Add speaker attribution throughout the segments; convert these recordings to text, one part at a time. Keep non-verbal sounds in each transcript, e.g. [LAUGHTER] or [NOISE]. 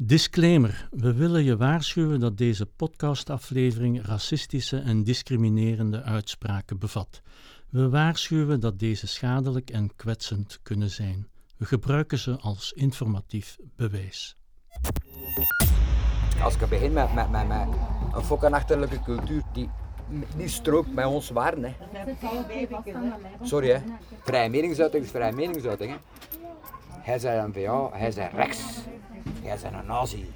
Speaker 1: Disclaimer: we willen je waarschuwen dat deze podcastaflevering racistische en discriminerende uitspraken bevat. We waarschuwen dat deze schadelijk en kwetsend kunnen zijn. We gebruiken ze als informatief bewijs.
Speaker 2: Als ik begin met, met, met, met een fokkenachterlijke cultuur die strookt met ons waarden. Hè. Sorry hè. Vrije meningsuiting is vrije meningsuiting. Hè. Hij zei een VA, hij zei rechts. Hij zei een nazi.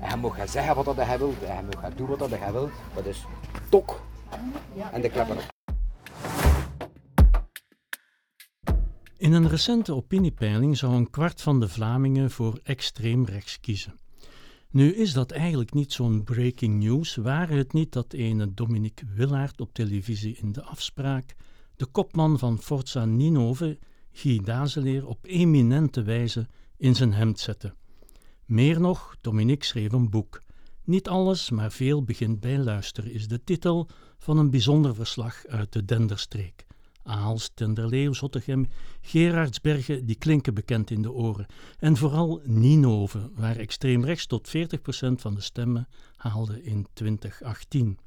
Speaker 2: En hij mag gaan zeggen wat hij wil. En hij mag gaan doen wat hij wil. Dat is tok. En de kleppen op.
Speaker 1: In een recente opiniepeiling zou een kwart van de Vlamingen voor extreem rechts kiezen. Nu is dat eigenlijk niet zo'n breaking news, waren het niet dat ene Dominique Willaert op televisie in de afspraak de kopman van Forza Ninove, Guy Dazeleer, op eminente wijze in zijn hemd zette. Meer nog, Dominique schreef een boek. Niet alles, maar veel begint bij luisteren, is de titel van een bijzonder verslag uit de Denderstreek. Aalst, Tenderleeuw, Zottegem, Gerardsbergen, die klinken bekend in de oren. En vooral Ninove, waar extreem rechts tot 40% van de stemmen haalde in 2018.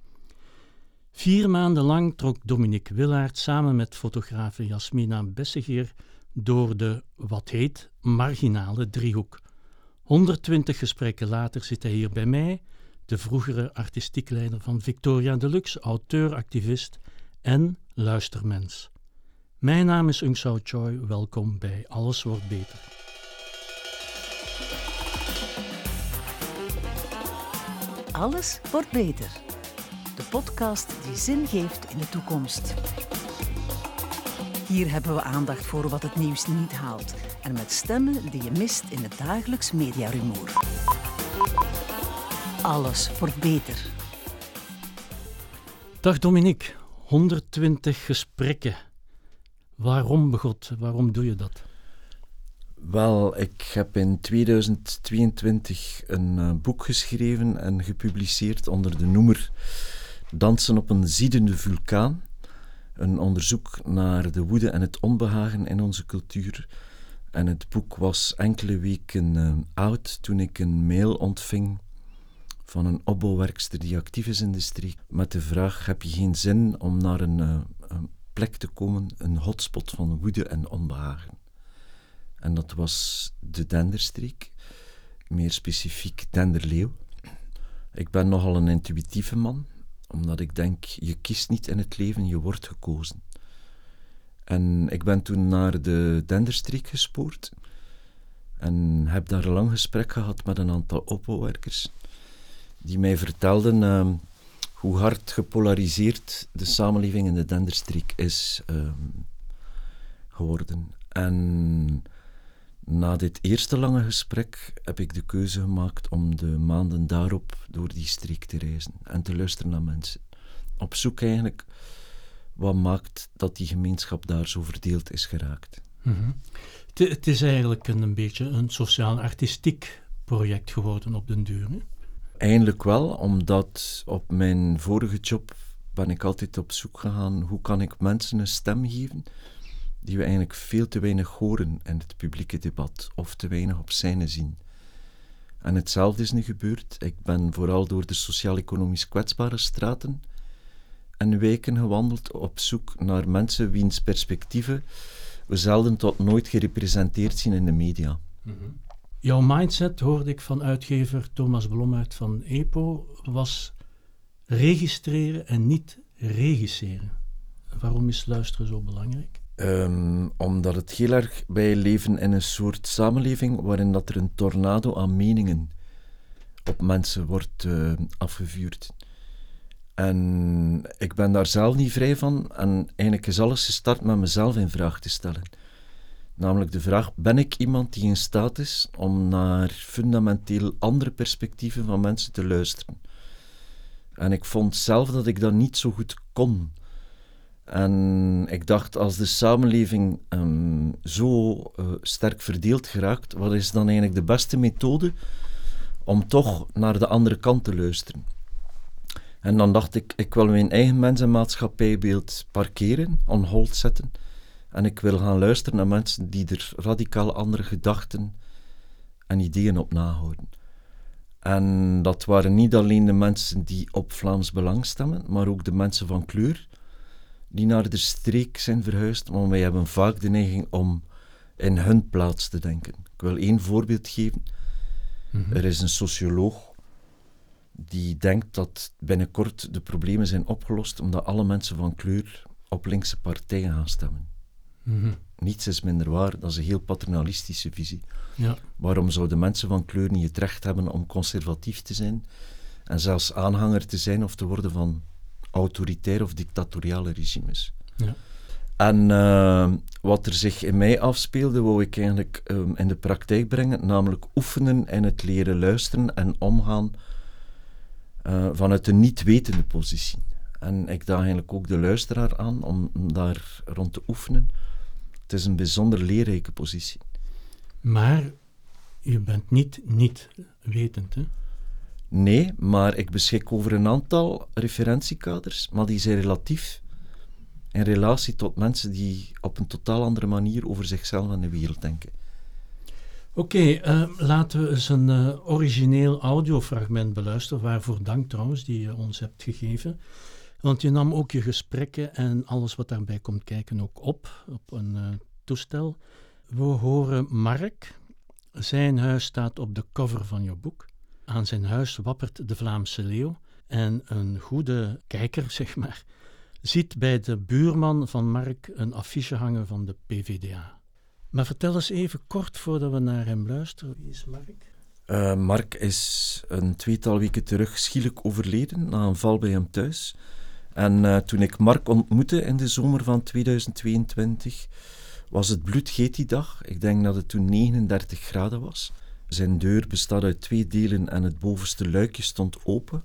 Speaker 1: Vier maanden lang trok Dominique Willaert samen met fotografe Jasmina Bessegeer door de, wat heet, marginale driehoek. 120 gesprekken later zit hij hier bij mij, de vroegere artistiek leider van Victoria Deluxe, auteur, activist en luistermens. Mijn naam is Ung Sao Choi, welkom bij Alles Wordt Beter.
Speaker 3: Alles wordt beter. De podcast die zin geeft in de toekomst. Hier hebben we aandacht voor wat het nieuws niet haalt en met stemmen die je mist in het dagelijks mediarumoer. Alles wordt beter.
Speaker 1: Dag Dominique, 120 gesprekken. Waarom, begot, waarom doe je dat?
Speaker 4: Wel, ik heb in 2022 een uh, boek geschreven en gepubliceerd onder de noemer Dansen op een ziedende vulkaan. Een onderzoek naar de woede en het onbehagen in onze cultuur. En het boek was enkele weken uh, oud toen ik een mail ontving van een opbouwwerkster die actief is in de streek met de vraag: heb je geen zin om naar een, uh, een plek te komen, een hotspot van woede en onbehagen? En dat was de Denderstreek, meer specifiek Denderleeuw. Ik ben nogal een intuïtieve man, omdat ik denk: je kiest niet in het leven, je wordt gekozen. En ik ben toen naar de Denderstreek gespoord en heb daar een lang gesprek gehad met een aantal opbouwwerkers die mij vertelden uh, hoe hard gepolariseerd de samenleving in de Denderstreek is uh, geworden. En na dit eerste lange gesprek heb ik de keuze gemaakt om de maanden daarop door die streek te reizen en te luisteren naar mensen. Op zoek eigenlijk wat maakt dat die gemeenschap daar zo verdeeld is geraakt.
Speaker 1: Mm -hmm. Het is eigenlijk een, een beetje een sociaal-artistiek project geworden op den duur. Hè?
Speaker 4: Eindelijk wel, omdat op mijn vorige job ben ik altijd op zoek gegaan hoe kan ik mensen een stem geven die we eigenlijk veel te weinig horen in het publieke debat of te weinig op scène zien. En hetzelfde is nu gebeurd. Ik ben vooral door de sociaal-economisch kwetsbare straten en wijken gewandeld op zoek naar mensen wiens perspectieven we zelden tot nooit gerepresenteerd zien in de media.
Speaker 1: -hmm. Jouw mindset, hoorde ik van uitgever Thomas Blom uit van EPO, was registreren en niet regisseren. Waarom is luisteren zo belangrijk?
Speaker 4: Um, omdat het heel erg wij leven in een soort samenleving waarin dat er een tornado aan meningen op mensen wordt uh, afgevuurd. En ik ben daar zelf niet vrij van en eigenlijk is alles gestart met mezelf in vraag te stellen. Namelijk de vraag: ben ik iemand die in staat is om naar fundamenteel andere perspectieven van mensen te luisteren? En ik vond zelf dat ik dat niet zo goed kon. En ik dacht, als de samenleving um, zo uh, sterk verdeeld geraakt, wat is dan eigenlijk de beste methode om toch naar de andere kant te luisteren? En dan dacht ik, ik wil mijn eigen mens- en maatschappijbeeld parkeren, on hold zetten. En ik wil gaan luisteren naar mensen die er radicaal andere gedachten en ideeën op nahouden. En dat waren niet alleen de mensen die op Vlaams Belang stemmen, maar ook de mensen van kleur die naar de streek zijn verhuisd. Want wij hebben vaak de neiging om in hun plaats te denken. Ik wil één voorbeeld geven. Er is een socioloog die denkt dat binnenkort de problemen zijn opgelost omdat alle mensen van kleur op linkse partijen gaan stemmen.
Speaker 1: Mhm.
Speaker 4: Niets is minder waar, dat is een heel paternalistische visie.
Speaker 1: Ja.
Speaker 4: Waarom zouden mensen van kleur niet het recht hebben om conservatief te zijn en zelfs aanhanger te zijn of te worden van autoritaire of dictatoriale regimes?
Speaker 1: Ja.
Speaker 4: En eh, wat er zich in mij afspeelde, wou ik eigenlijk ehm, in de praktijk brengen, namelijk oefenen in het leren luisteren en omgaan eh, vanuit een niet-wetende positie. En ik daag eigenlijk ook de luisteraar aan om daar rond te oefenen. Het is een bijzonder leerrijke positie.
Speaker 1: Maar je bent niet niet wetend, hè?
Speaker 4: Nee, maar ik beschik over een aantal referentiekaders, maar die zijn relatief in relatie tot mensen die op een totaal andere manier over zichzelf en de wereld denken.
Speaker 1: Oké, eh, laten we eens een eh, origineel audiofragment beluisteren, waarvoor dank trouwens, die je ons hebt gegeven. Want je nam ook je gesprekken en alles wat daarbij komt kijken ook op, op een eh, toestel. We horen Mark. Zijn huis staat op de cover van je boek. Aan zijn huis wappert de Vlaamse leeuw. En een goede kijker, [LAUGHS] zeg maar, ziet bij de buurman van Mark een affiche hangen van de PVDA. Maar vertel eens even kort voordat we naar hem luisteren. Wie is Mark?
Speaker 4: Eh, Mark is een tweetal weken terug schielijk overleden na een val bij hem thuis. En eh, toen ik Mark ontmoette in de zomer van 2022, was het bloedgeet die dag. Ik denk dat het toen 39 graden was. Zijn deur bestaat uit twee delen en het bovenste luikje stond open.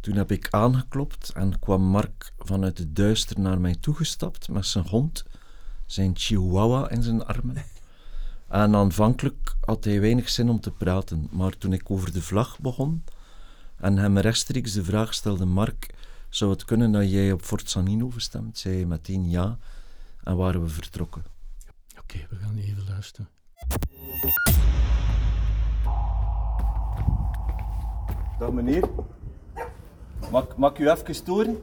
Speaker 4: Toen heb ik aangeklopt en kwam Mark vanuit het duister naar mij toegestapt met zijn hond, zijn chihuahua in zijn armen. En aanvankelijk had hij weinig zin om te praten, maar toen ik over de vlag begon en hem rechtstreeks de vraag stelde: Mark, zou het kunnen dat jij op Fort Sanino stemt? zei hij meteen ja en waren we vertrokken.
Speaker 1: Oké, we gaan even luisteren.
Speaker 4: Dag meneer. Mag, mag ik u even storen?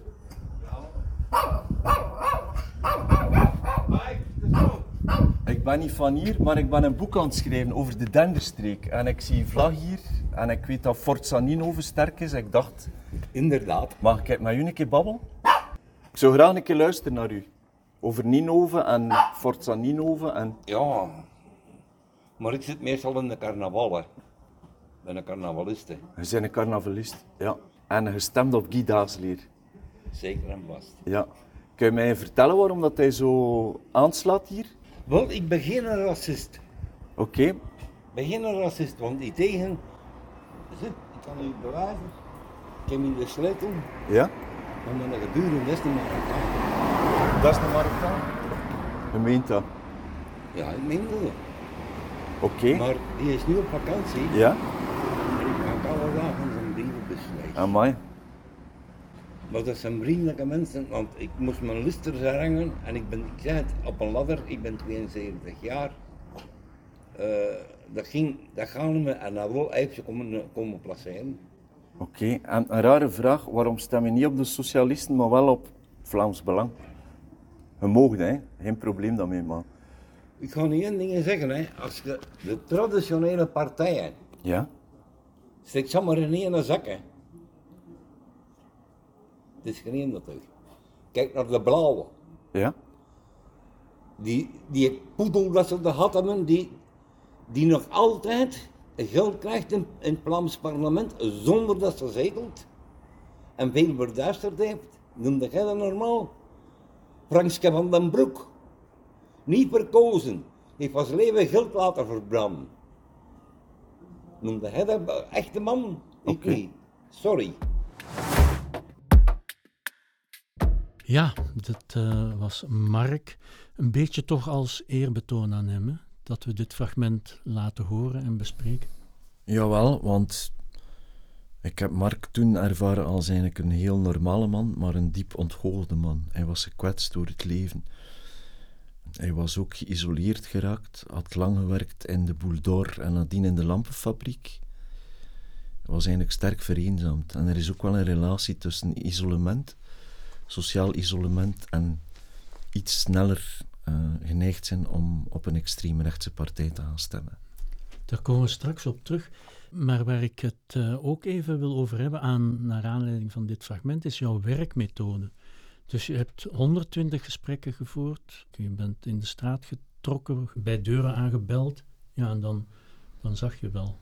Speaker 4: Ik ben niet van hier, maar ik ben een boek aan het schrijven over de Denderstreek. En ik zie een vlag hier en ik weet dat Fort Sanino sterk is. Ik dacht,
Speaker 2: Inderdaad.
Speaker 4: mag ik met u een keer babbelen? Ik zou graag een keer luisteren naar u. Over Ninove en Fort Sanino en...
Speaker 5: Ja, maar ik zit meestal in de carnaval. Ben een carnavalist, hè.
Speaker 4: Je bent een carnavalist, ja. En je stemt op Guy Daasleer.
Speaker 5: zeker en vast.
Speaker 4: Ja. Kun je mij vertellen waarom dat hij zo aanslaat hier?
Speaker 5: Wel, ik ben geen racist.
Speaker 4: Oké,
Speaker 5: Ik ben geen racist, want die tegen... Zit, ik kan u bewijzen. Ik heb in de sleutel
Speaker 4: ja.
Speaker 5: van mijn geburen, dat is niet meer
Speaker 4: Dat is de Marokkaan. Je meent dat.
Speaker 5: Ja, ik meen dat.
Speaker 4: Oké.
Speaker 5: Maar die is nu op vakantie.
Speaker 4: Ja?
Speaker 5: En ik ga alle dagen zijn brieven besluiten.
Speaker 4: Amai.
Speaker 5: Maar dat zijn vriendelijke mensen, want ik moest mijn listers herhangen en ik ben, ik zeg het, op een ladder, ik ben 72 jaar. Eh, dat ging, dat gaan we en dat wil even komen, komen placeren.
Speaker 4: Oké, en een rare vraag. Waarom stem je niet op de socialisten, maar wel op Vlaams Belang? Je mag, hè. Geen probleem daarmee, maar...
Speaker 5: Ik ga niet één ding zeggen, hè. als je de traditionele partijen
Speaker 4: Ja?
Speaker 5: steekt zomaar in één zak. Hè. Het is geen natuurlijk. Kijk naar de blauwe.
Speaker 4: Ja?
Speaker 5: Die, die poedel dat ze er hadden, die, die nog altijd geld krijgt in, in het Vlaams parlement zonder dat ze zetelt en veel verduisterd heeft. Noemde jij dat normaal? Frankske van den Broek, niet verkozen, heeft van zijn leven geld laten verbranden. Noemde hij dat een echte man? Ik
Speaker 4: Oké.
Speaker 5: niet. Sorry.
Speaker 1: Ja, dat eh, was Mark. Een beetje toch als eerbetoon aan hem, hè? dat we dit fragment laten horen en bespreken.
Speaker 4: Jawel, want ik heb Mark toen ervaren als eigenlijk een heel normale man, maar een diep ontgoochelde man. Hij was gekwetst door het leven. Hij was ook geïsoleerd geraakt, had lang gewerkt in de Boule d'Or en nadien in de lampenfabriek. was eigenlijk sterk vereenzaamd. En er is ook wel een relatie tussen isolement, sociaal isolement en iets sneller uh, geneigd zijn om op een extreemrechtse partij te gaan stemmen.
Speaker 1: Daar komen we straks op terug. Maar waar ik het uh, ook even wil over hebben, aan, naar aanleiding van dit fragment, is jouw werkmethode. Dus je hebt 120 gesprekken gevoerd, je bent in de straat getrokken, bij deuren aangebeld, ja, en dan, dan zag je wel.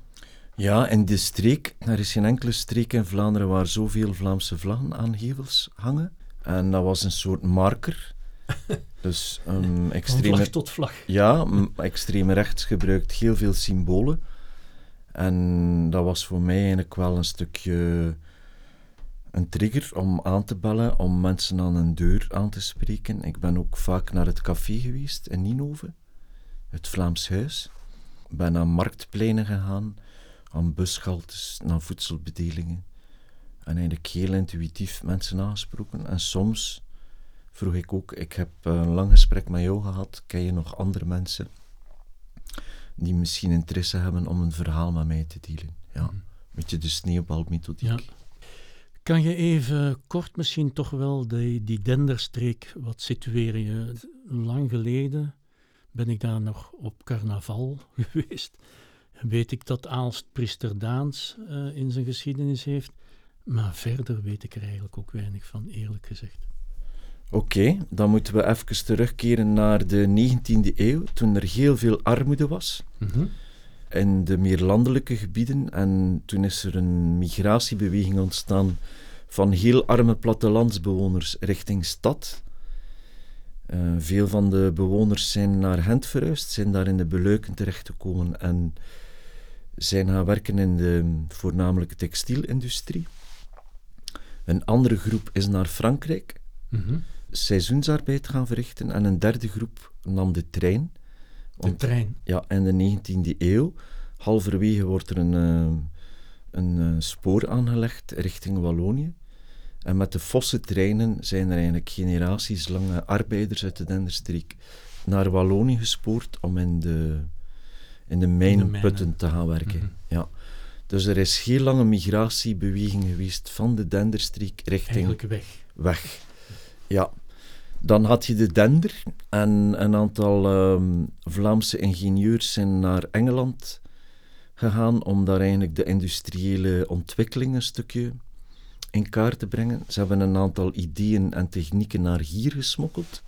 Speaker 4: Ja, in de streek, er is geen enkele streek in Vlaanderen waar zoveel Vlaamse vlaggen aan gevels hangen. En dat was een soort marker. [LAUGHS] Dus um, extreme...
Speaker 1: vlag tot vlag.
Speaker 4: Ja, extreme rechts gebruikt heel veel symbolen. En dat was voor mij eigenlijk wel een stukje een trigger om aan te bellen, om mensen aan een deur aan te spreken. Ik ben ook vaak naar het café geweest in Ninove, het Vlaams Huis. Ik ben naar marktpleinen gegaan, aan bushaltes, naar voedselbedelingen. En eigenlijk heel intuïtief mensen aangesproken. En soms vroeg ik ook, ik heb een lang gesprek met jou gehad, ken je nog andere mensen die misschien interesse hebben om een verhaal met mij te delen? Ja, een beetje de sneeuwbalmethodiek. Ja.
Speaker 1: Kan je even kort misschien toch wel die, die denderstreek wat situeren? Lang geleden ben ik daar nog op carnaval [LAUGHS] geweest. Weet ik dat Aalst Priester Daans uh, in zijn geschiedenis heeft. Maar verder weet ik er eigenlijk ook weinig van, eerlijk gezegd.
Speaker 4: Oké, dan moeten we even terugkeren naar de 19e eeuw, toen er heel veel armoede was. Mm in de meer landelijke gebieden. En toen is er een migratiebeweging ontstaan van heel arme plattelandsbewoners richting stad. Uh, veel van de bewoners zijn naar Gent verhuisd, zijn daar in de beluiken terechtgekomen en zijn gaan werken in de voornamelijk textielindustrie. Een andere groep is naar Frankrijk, mm seizoensarbeid gaan verrichten. En een derde groep nam de trein
Speaker 1: de trein.
Speaker 4: Ja, in de 19e eeuw. Halverwege wordt er een, uh, een uh, spoor aangelegd richting Wallonië. En met de fosse treinen zijn er eigenlijk generaties lange arbeiders uit de Denderstreek naar Wallonië gespoord om in de, in de mijnenputten te gaan werken. Mhm. ja. Dus er is heel lange migratiebeweging geweest van de Denderstreek richting...
Speaker 1: Eigenlijk weg.
Speaker 4: Weg, ja. Dan had je de Dender en een aantal ehm, Vlaamse ingenieurs zijn naar Engeland gegaan om daar eigenlijk de industriële ontwikkeling een stukje in kaart te brengen. Ze hebben een aantal ideeën en technieken naar hier gesmokkeld.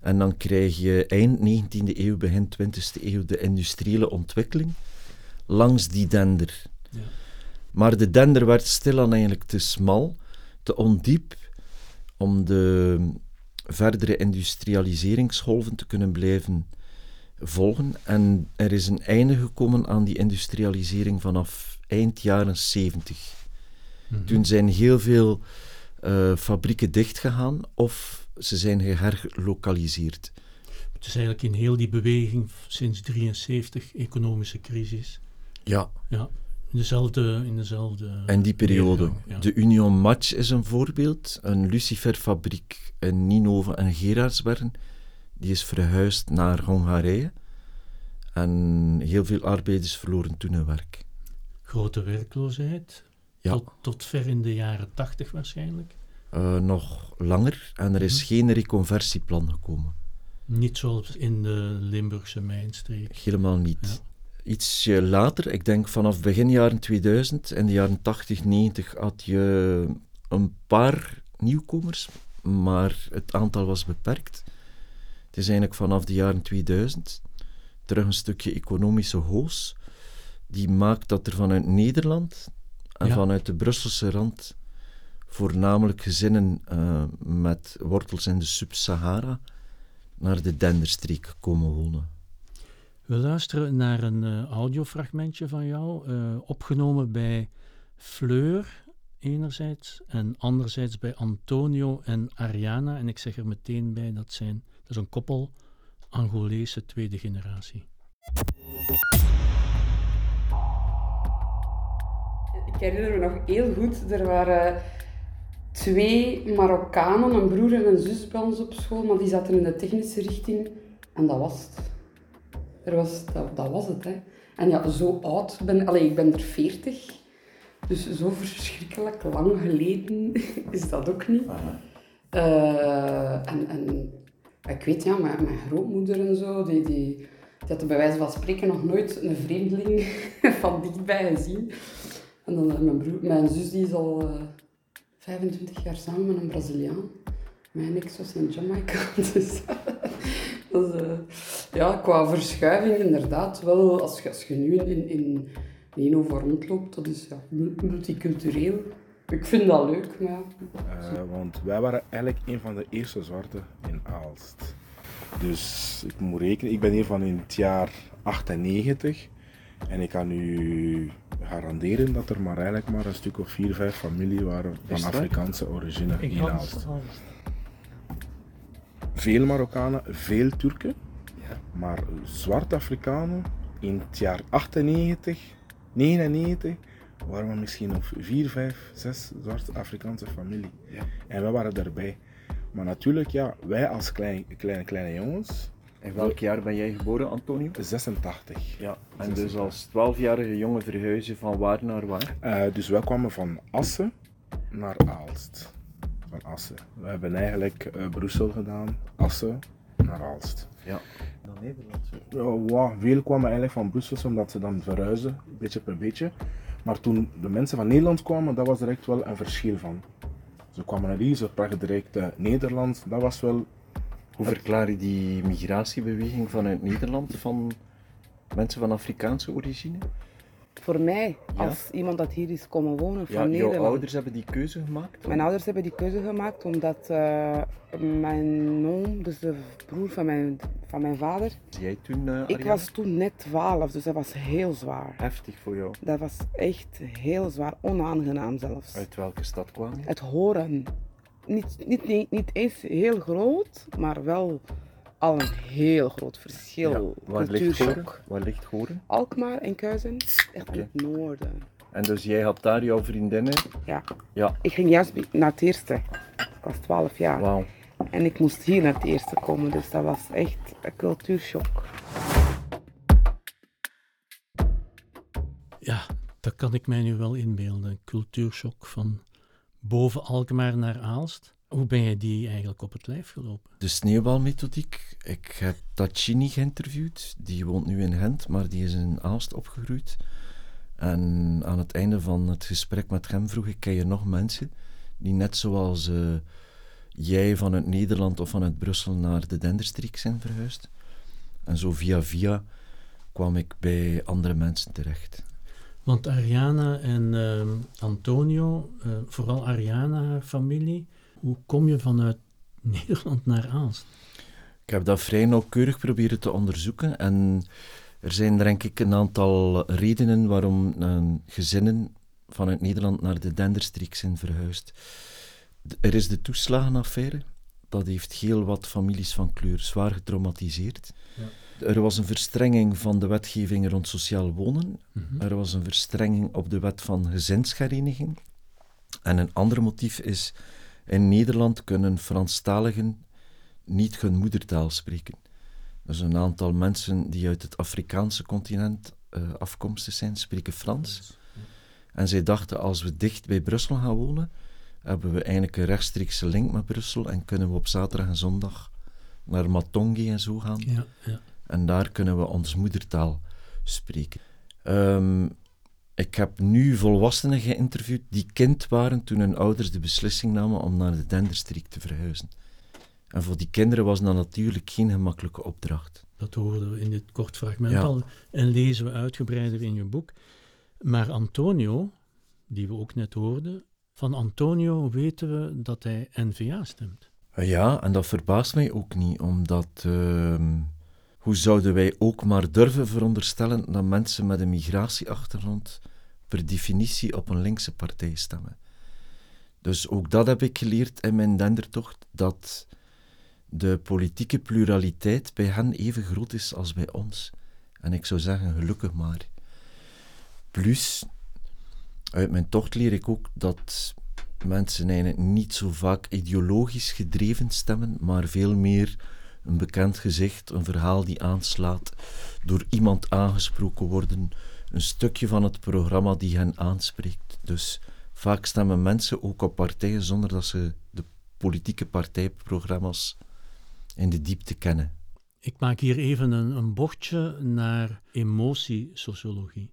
Speaker 4: En dan krijg je eind 19e eeuw, begin 20e eeuw de industriële ontwikkeling langs die dender. Ja. Maar de dender werd stilaan eigenlijk te smal, te ondiep om de verdere industrialiseringsgolven te kunnen blijven volgen. En er is een einde gekomen aan die industrialisering vanaf eind jaren 70. Mhm. Toen zijn heel veel uh, fabrieken dichtgegaan of ze zijn geherlokaliseerd.
Speaker 1: Het is eigenlijk in heel die beweging sinds 73, economische crisis.
Speaker 4: Ja.
Speaker 1: ja in dezelfde, in dezelfde
Speaker 4: En die periode. De Union Match is een voorbeeld. Een luciferfabriek in Ninove en Gerardsbergen. Die is verhuisd naar Hongarije. En heel veel arbeiders verloren toen hun werk.
Speaker 1: Grote werkloosheid. Ja. Tot, tot ver in de jaren tachtig waarschijnlijk.
Speaker 4: Uh, nog langer. En er is mhm. geen reconversieplan gekomen.
Speaker 1: Niet zoals in de Limburgse mijnstreek.
Speaker 4: Helemaal niet ietsje later, ik denk vanaf begin jaren 2000, in de jaren 80, 90, had je een paar nieuwkomers, maar het aantal was beperkt. Het is eigenlijk vanaf de jaren 2000 terug een stukje economische hoos, die maakt dat er vanuit Nederland en vanuit de Brusselse rand voornamelijk gezinnen uh, met wortels in de Sub-Sahara naar de Denderstreek komen wonen.
Speaker 1: We luisteren naar een uh, audiofragmentje van jou, uh, opgenomen bij Fleur enerzijds en anderzijds bij Antonio en Ariana. En ik zeg er meteen bij, dat, zijn, dat is een koppel Angolese tweede generatie.
Speaker 6: Ik herinner me nog heel goed, er waren twee Marokkanen, een broer en een zus bij ons op school, maar die zaten in de technische richting en dat was het. Er was, dat, dat was het. Hè. En ja, zo oud. Ben, allee, ik ben er 40. Dus zo verschrikkelijk lang geleden [LAUGHS] is dat ook niet. Uh, en, en ik weet, ja, mijn, mijn grootmoeder en zo, die, die, die had bij wijze van spreken nog nooit een vreemdeling [LAUGHS] van dichtbij gezien. En dan mijn, broer, mijn zus die is al uh, 25 jaar samen met een Braziliaan. Mijn ex was in Jamaica. [LAUGHS] Dus, dus uh, ja, qua verschuiving inderdaad wel. Als je, als je nu in, in, in over rondloopt, dat is ja, multicultureel. Ik vind dat leuk, maar...
Speaker 7: Uh, want wij waren eigenlijk een van de eerste zwarten in Aalst. Dus ik moet rekenen, ik ben hier van in het jaar 98. En ik kan u garanderen dat er maar eigenlijk maar een stuk of vier, vijf familie waren van Afrikaanse origine in Aalst. Veel Marokkanen, veel Turken. Maar zwart Afrikanen in het jaar 98, 99 waren we misschien nog vier, vijf, zes zwarte Afrikaanse familie. Ja. En wij waren erbij. Maar natuurlijk, ja, wij als klein, kleine, kleine jongens.
Speaker 4: In welk jaar ben jij geboren, Antonio?
Speaker 7: 86.
Speaker 4: Ja, en dus als 12-jarige jongen verhuizen van waar naar waar?
Speaker 7: Uh, dus wij kwamen van Assen naar Aalst. Van Assen. We hebben eigenlijk uh, Brussel gedaan, Assen naar Aalst.
Speaker 4: Ja. Naar Nederland?
Speaker 7: Ja, wow, veel kwamen eigenlijk van Brussel omdat ze dan verhuizen, beetje per beetje. Maar toen de mensen van Nederland kwamen, dat was er echt wel een verschil van. Ze kwamen naar hier, ze spraken direct uh, Nederlands. Dat was wel...
Speaker 4: Hoe verklaar je die migratiebeweging vanuit Nederland van mensen van Afrikaanse origine?
Speaker 8: Voor mij, als iemand dat hier is komen wonen van
Speaker 4: ja,
Speaker 8: Nederland.
Speaker 4: Jouw ouders hebben die keuze gemaakt?
Speaker 8: Mijn ouders hebben die keuze gemaakt omdat uh, mijn oom, dus de broer van mijn, van mijn vader...
Speaker 4: jij toen, uh,
Speaker 8: Ik was toen net 12, dus dat was heel zwaar.
Speaker 4: Heftig voor jou?
Speaker 8: Dat was echt heel zwaar, onaangenaam zelfs.
Speaker 4: Uit welke stad kwam je?
Speaker 8: Het Horen. Niet, niet, niet, niet eens heel groot, maar wel al een heel groot verschil.
Speaker 4: Ja, waar, ligt Goren? waar ligt Goren?
Speaker 8: Alkmaar en Kuizen, echt in het noorden.
Speaker 4: En dus jij had daar jouw vriendinnen?
Speaker 8: Ja.
Speaker 4: ja.
Speaker 8: Ik ging juist naar het eerste. Ik was 12 jaar.
Speaker 4: Wauw.
Speaker 8: En ik moest hier naar het eerste komen, dus dat was echt een cultuurshock.
Speaker 1: Ja, dat kan ik mij nu wel inbeelden. Cultuurshock van boven Alkmaar naar Aalst. Hoe ben je die eigenlijk op het lijf gelopen?
Speaker 4: De sneeuwbalmethodiek. Ik heb Tachini geïnterviewd. Die woont nu in Gent, maar die is in Aalst opgegroeid. En aan het einde van het gesprek met hem vroeg ik: ken je nog mensen die net zoals uh, jij vanuit Nederland of vanuit Brussel naar de Denderstreek zijn verhuisd? En zo via via kwam ik bij andere mensen terecht.
Speaker 1: Want Ariana en uh, Antonio, uh, vooral Ariana, haar familie, hoe kom je vanuit [LAUGHS] Nederland naar Aalst?
Speaker 4: Ik heb dat vrij nauwkeurig proberen te onderzoeken en er zijn denk ik een aantal redenen waarom uh, gezinnen vanuit Nederland naar de Denderstreek zijn verhuisd. Er is de toeslagenaffaire. Dat heeft heel wat families van kleur zwaar getraumatiseerd. Ja. Er was een verstrenging van de wetgeving rond sociaal wonen. Mm -hmm. Er was een verstrenging op de wet van gezinshereniging. En een ander motief is in Nederland kunnen Franstaligen niet hun moedertaal spreken. Dus een aantal mensen die uit het Afrikaanse continent uh, afkomstig zijn, spreken Frans. En zij dachten, als we dicht bij Brussel gaan wonen, hebben we eigenlijk een rechtstreekse link met Brussel en kunnen we op zaterdag en zondag naar Matongi en zo gaan.
Speaker 1: Ja, ja.
Speaker 4: En daar kunnen we ons moedertaal spreken. Um, ik heb nu volwassenen geïnterviewd die kind waren toen hun ouders de beslissing namen om naar de Denderstreek te verhuizen. En voor die kinderen was dat natuurlijk geen gemakkelijke opdracht.
Speaker 1: Dat hoorden we in dit kort fragment ja. al en lezen we uitgebreider in je boek. Maar Antonio, die we ook net hoorden, van Antonio weten we dat hij NVA stemt.
Speaker 4: Ja, en dat verbaast mij ook niet, omdat uh, hoe zouden wij ook maar durven veronderstellen dat mensen met een migratieachtergrond per definitie op een linkse partij stemmen? Dus ook dat heb ik geleerd in mijn dendertocht, dat de politieke pluraliteit bij hen even groot is als bij ons. En ik zou zeggen, gelukkig maar. Plus, uit mijn tocht leer ik ook dat mensen eigenlijk niet zo vaak ideologisch gedreven stemmen, maar veel meer een bekend gezicht, een verhaal die aanslaat, door iemand aangesproken worden, een stukje van het programma die hen aanspreekt. Dus vaak stemmen mensen ook op partijen zonder dat ze de politieke partijprogramma's in de diepte kennen.
Speaker 1: Ik maak hier even een, een bochtje naar emotiesociologie.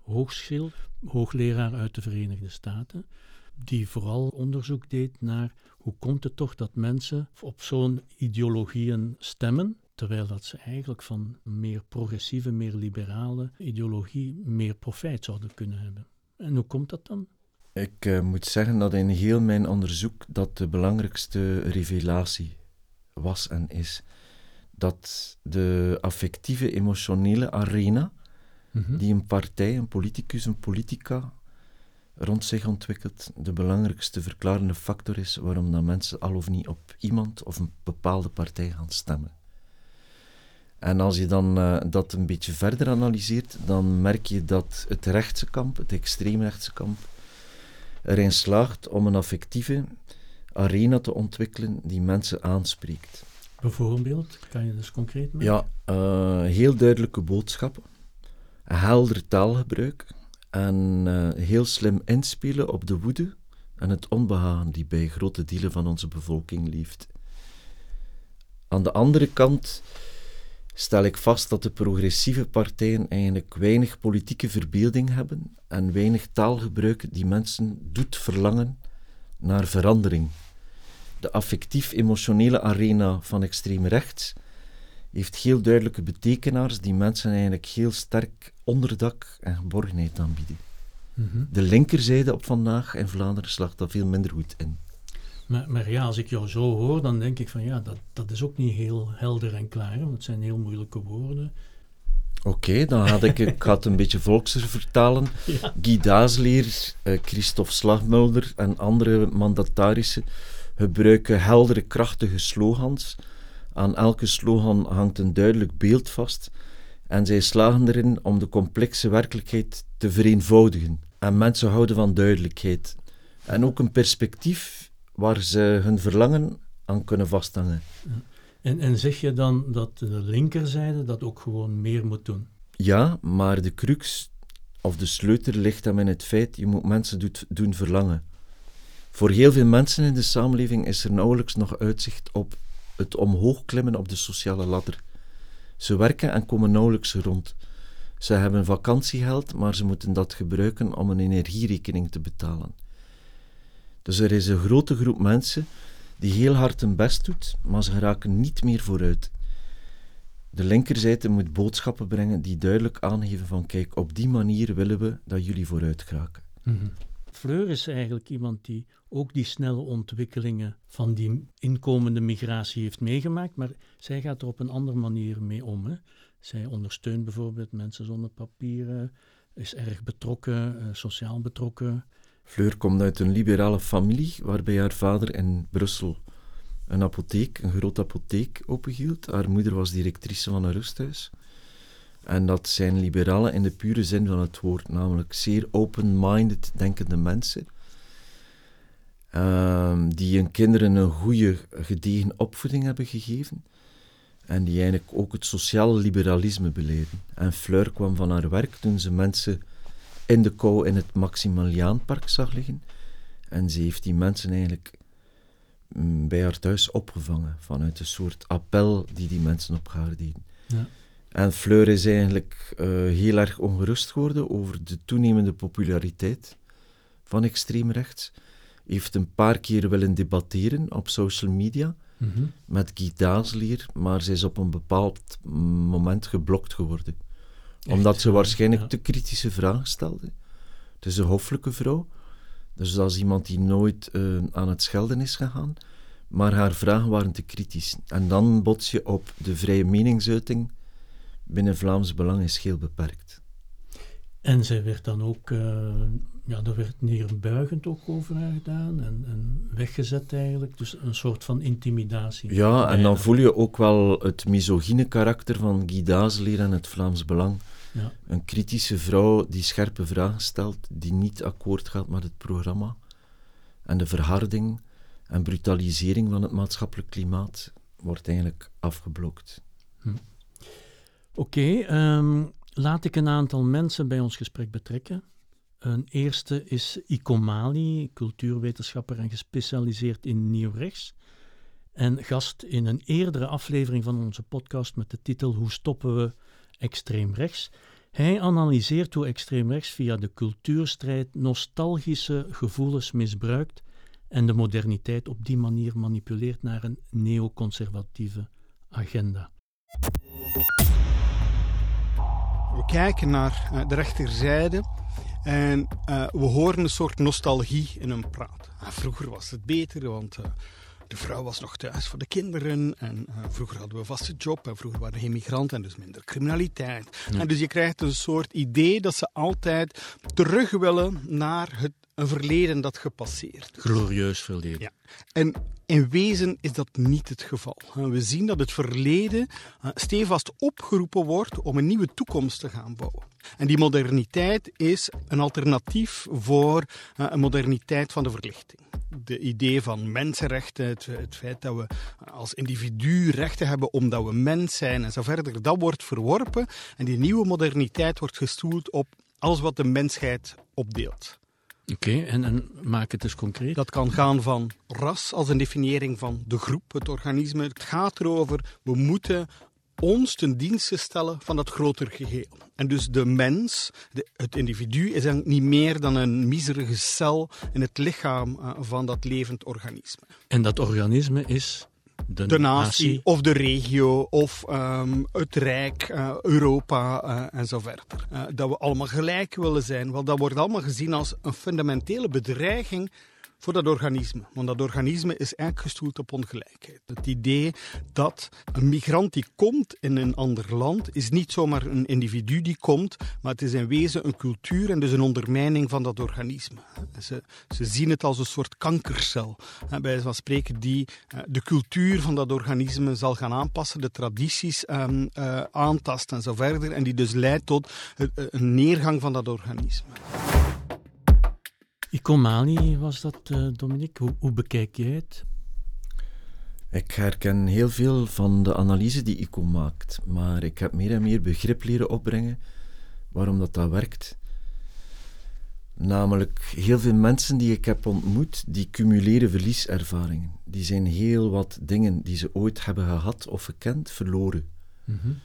Speaker 1: Hoogschil, hoogleraar uit de Verenigde Staten, die vooral onderzoek deed naar hoe komt het toch dat mensen op zo'n ideologieën stemmen, terwijl dat ze eigenlijk van meer progressieve, meer liberale ideologie meer profijt zouden kunnen hebben. En hoe komt dat dan?
Speaker 4: Ik uh, moet zeggen dat in heel mijn onderzoek dat de belangrijkste revelatie was en is dat de affectieve, emotionele arena mm-hmm. die een partij, een politicus, een politica rond zich ontwikkelt, de belangrijkste verklarende factor is waarom dat mensen al of niet op iemand of een bepaalde partij gaan stemmen. En als je dan uh, dat een beetje verder analyseert, dan merk je dat het rechtse kamp, het extreemrechtse kamp, erin slaagt om een affectieve arena te ontwikkelen die mensen aanspreekt.
Speaker 1: Bijvoorbeeld, kan je dus concreet maken?
Speaker 4: Ja, uh, heel duidelijke boodschappen, helder taalgebruik en uh, heel slim inspelen op de woede en het onbehagen die bij grote delen van onze bevolking leeft. Aan de andere kant stel ik vast dat de progressieve partijen eigenlijk weinig politieke verbeelding hebben en weinig taalgebruik die mensen doet verlangen naar verandering. De affectief-emotionele arena van extreem rechts heeft heel duidelijke betekenaars die mensen eigenlijk heel sterk onderdak en geborgenheid aanbieden. Mm De linkerzijde op vandaag in Vlaanderen slaagt dat veel minder goed in.
Speaker 1: Maar, maar, ja, als ik jou zo hoor, dan denk ik van ja, dat, dat is ook niet heel helder en klaar, want het zijn heel moeilijke woorden.
Speaker 4: Oké, dan had ik, ik het een beetje volkser vertalen. [LAUGHS] Ja. Guy Daasleer, eh, Christophe Slagmulder en andere mandatarissen gebruiken heldere, krachtige slogans. Aan elke slogan hangt een duidelijk beeld vast en zij slagen erin om de complexe werkelijkheid te vereenvoudigen. En mensen houden van duidelijkheid. En ook een perspectief waar ze hun verlangen aan kunnen vasthangen.
Speaker 1: En, en zeg je dan dat de linkerzijde dat ook gewoon meer moet doen?
Speaker 4: Ja, maar de crux of de sleutel ligt hem in het feit, je moet mensen doet, doen verlangen. Voor heel veel mensen in de samenleving is er nauwelijks nog uitzicht op het omhoog klimmen op de sociale ladder. Ze werken en komen nauwelijks rond. Ze hebben vakantiegeld, maar ze moeten dat gebruiken om een energierekening te betalen. Dus er is een grote groep mensen die heel hard hun best doet, maar ze geraken niet meer vooruit. De linkerzijde moet boodschappen brengen die duidelijk aangeven van kijk, op die manier willen we dat jullie vooruit geraken.
Speaker 1: Mm Fleur is eigenlijk iemand die ook die snelle ontwikkelingen van die inkomende migratie heeft meegemaakt, maar zij gaat er op een andere manier mee om. Hè. Zij ondersteunt bijvoorbeeld mensen zonder papieren, is erg betrokken, uh, sociaal betrokken.
Speaker 4: Fleur komt uit een liberale familie waarbij haar vader in Brussel een apotheek, een grote apotheek openhield. Haar moeder was directrice van een rusthuis. En dat zijn liberalen in de pure zin van het woord, namelijk zeer open-minded denkende mensen. Uh, die hun kinderen een goede, gedegen opvoeding hebben gegeven. En die eigenlijk ook het sociale liberalisme beleden. En Fleur kwam van haar werk toen ze mensen in de kou in het Maximiliaanpark zag liggen. En ze heeft die mensen eigenlijk mm, bij haar thuis opgevangen vanuit een soort appel die die mensen op haar deden. Ja. En Fleur is eigenlijk uh, heel erg ongerust geworden over de toenemende populariteit van extreem rechts. Heeft een paar keer willen debatteren op social media mm -hmm. met Guy Daaslier, maar ze is op een bepaald moment geblokt geworden. Echt? Omdat ze waarschijnlijk ja. te kritische vragen stelde. Het is een hoffelijke vrouw, dus dat is iemand die nooit uh, aan het schelden is gegaan, maar haar vragen waren te kritisch. En dan bots je op de vrije meningsuiting binnen Vlaams Belang is heel beperkt.
Speaker 1: En zij werd dan ook, uh, ja, er werd neerbuigend ook over haar gedaan en, en, weggezet eigenlijk. Dus een soort van intimidatie.
Speaker 4: Ja, en dan voel je ook wel het misogyne karakter van Guy Dazelier en het Vlaams Belang. Ja. Een kritische vrouw die scherpe vragen stelt, die niet akkoord gaat met het programma. En de verharding en brutalisering van het maatschappelijk klimaat wordt eigenlijk afgeblokt. Hm.
Speaker 1: Oké, um, laat ik een aantal mensen bij ons gesprek betrekken. Een eerste is Iko Mali, cultuurwetenschapper en gespecialiseerd in nieuw-rechts. En gast in een eerdere aflevering van onze podcast met de titel Hoe stoppen we extreem rechts? Hij analyseert hoe extreem rechts via de cultuurstrijd nostalgische gevoelens misbruikt en de moderniteit op die manier manipuleert naar een neoconservatieve agenda.
Speaker 9: We kijken naar uh, de rechterzijde en uh, we horen een soort nostalgie in hun praat. Uh, vroeger was het beter, want eh, de vrouw was nog thuis voor de kinderen. En uh, vroeger hadden we een vaste job. En vroeger waren we geen migranten en dus minder criminaliteit. Ja. En dus je krijgt een soort idee dat ze altijd terug willen naar het, een verleden dat gepasseerd is.
Speaker 1: Glorieus verleden.
Speaker 9: Ja. En in wezen is dat niet het geval. We zien dat het verleden stevast opgeroepen wordt om een nieuwe toekomst te gaan bouwen. En die moderniteit is een alternatief voor een moderniteit van de verlichting. De idee van mensenrechten, het, het, feit dat we als individu rechten hebben omdat we mens zijn en zo verder, dat wordt verworpen. En die nieuwe moderniteit wordt gestoeld op alles wat de mensheid opdeelt.
Speaker 1: Oké, okay, en, en, maak het dus concreet.
Speaker 9: Dat kan gaan van ras als een definiëring van de groep, het organisme. Het gaat erover, we moeten ons ten dienste stellen van dat groter geheel. En dus de mens, de, het individu, is dan niet meer dan een miserige cel in het lichaam uh, van dat levend organisme.
Speaker 1: En dat organisme is de,
Speaker 9: de natie, natie, of de regio of um, het Rijk, uh, Europa uh, en zo verder. Uh, dat we allemaal gelijk willen zijn. Wel, dat wordt allemaal gezien als een fundamentele bedreiging voor dat organisme. Want dat organisme is eigenlijk gestoeld op ongelijkheid. Het idee dat een migrant die komt in een ander land is niet zomaar een individu die komt, maar het is in wezen een cultuur en dus een ondermijning van dat organisme. Ze, ze zien het als een soort kankercel, bij wijze van spreken, die de cultuur van dat organisme zal gaan aanpassen, de tradities um, uh, aantasten en zo verder, en die dus leidt tot een neergang van dat organisme.
Speaker 1: Icomani was dat, uh, Dominique. Hoe, hoe, bekijk jij het?
Speaker 4: Ik herken heel veel van de analyse die ICO maakt, maar ik heb meer en meer begrip leren opbrengen waarom dat, dat werkt. Namelijk, heel veel mensen die ik heb ontmoet, die cumuleren verlieservaringen. Die zijn heel wat dingen die ze ooit hebben gehad of gekend, verloren. Mm -hmm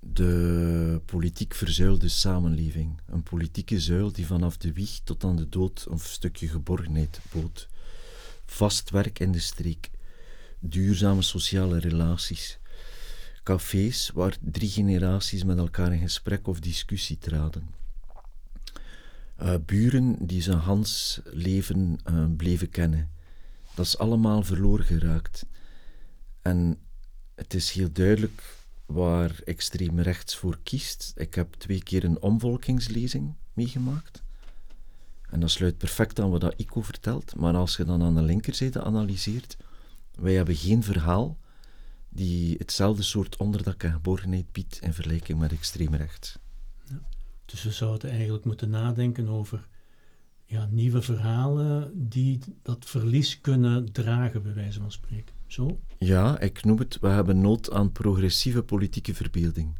Speaker 4: de politiek verzuilde samenleving. Een politieke zuil die vanaf de wieg tot aan de dood een stukje geborgenheid bood. Vast werk in de streek, duurzame sociale relaties, cafés waar drie generaties met elkaar in gesprek of discussie traden. Uh, buren die zijn Hans leven uh, bleven kennen. Dat is allemaal verloren geraakt. En het is heel duidelijk waar extreem rechts voor kiest. Ik heb twee keer een omvolkingslezing meegemaakt. En dat sluit perfect aan wat ICO vertelt. Maar als je dan aan de linkerzijde analyseert, wij hebben geen verhaal die hetzelfde soort onderdak en geborgenheid biedt in vergelijking met extreem rechts.
Speaker 1: Ja. Dus we zouden eigenlijk moeten nadenken over ja, nieuwe verhalen die dat verlies kunnen dragen, bij wijze van spreken. Zo?
Speaker 4: Ja, ik noem het, we hebben nood aan progressieve politieke verbeelding.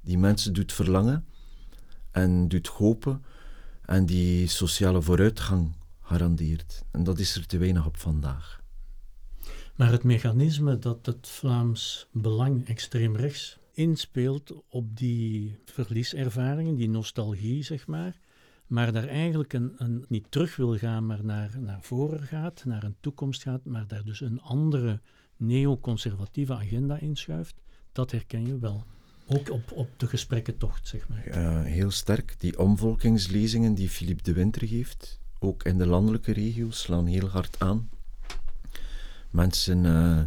Speaker 4: Die mensen doet verlangen en doet hopen en die sociale vooruitgang garandeert. En dat is er te weinig op vandaag.
Speaker 1: Maar het mechanisme dat het Vlaams Belang extreem rechts inspeelt op die verlieservaringen, die nostalgie, zeg maar, maar daar eigenlijk een, een, niet terug wil gaan, maar naar, naar voren gaat, naar een toekomst gaat, maar daar dus een andere neoconservatieve agenda inschuift, dat herken je wel. Ook op, op de gesprekkentocht, zeg maar.
Speaker 4: Heel sterk. Die omvolkingslezingen die Philippe de Winter geeft, ook in de landelijke regio's, slaan heel hard aan. Mensen uh,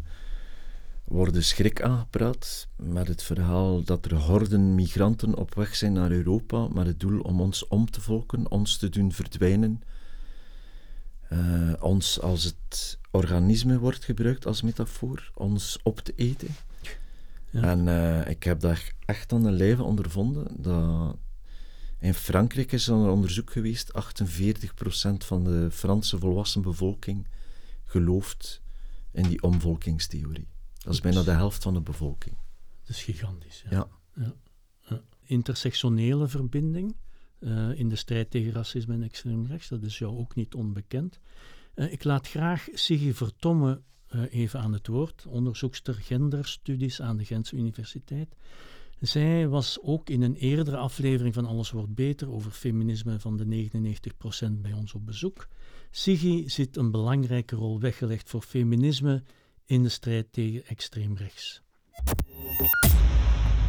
Speaker 4: worden schrik aangepraat met het verhaal dat er horden migranten op weg zijn naar Europa met het doel om ons om te volken, ons te doen verdwijnen. Uh, ons als het organisme wordt gebruikt als metafoor, ons op te eten. Ja. En uh, ik heb daar echt aan de lijve ondervonden dat in Frankrijk is er een onderzoek geweest, 48% van de Franse volwassen bevolking gelooft in die omvolkingstheorie. Dat is bijna de helft van de bevolking.
Speaker 1: Dat is gigantisch.
Speaker 4: Ja.
Speaker 1: ja. ja. Intersectionele verbinding, eh, in de strijd tegen racisme en extreem rechts. Dat is jou ook niet onbekend. Eh, ik laat graag Siggy Vertomme uh, even aan het woord, onderzoekster genderstudies aan de Gentse Universiteit. Zij was ook in een eerdere aflevering van Alles wordt beter over feminisme van de 99% bij ons op bezoek. Siggy ziet een belangrijke rol weggelegd voor feminisme in de strijd tegen extreem rechts.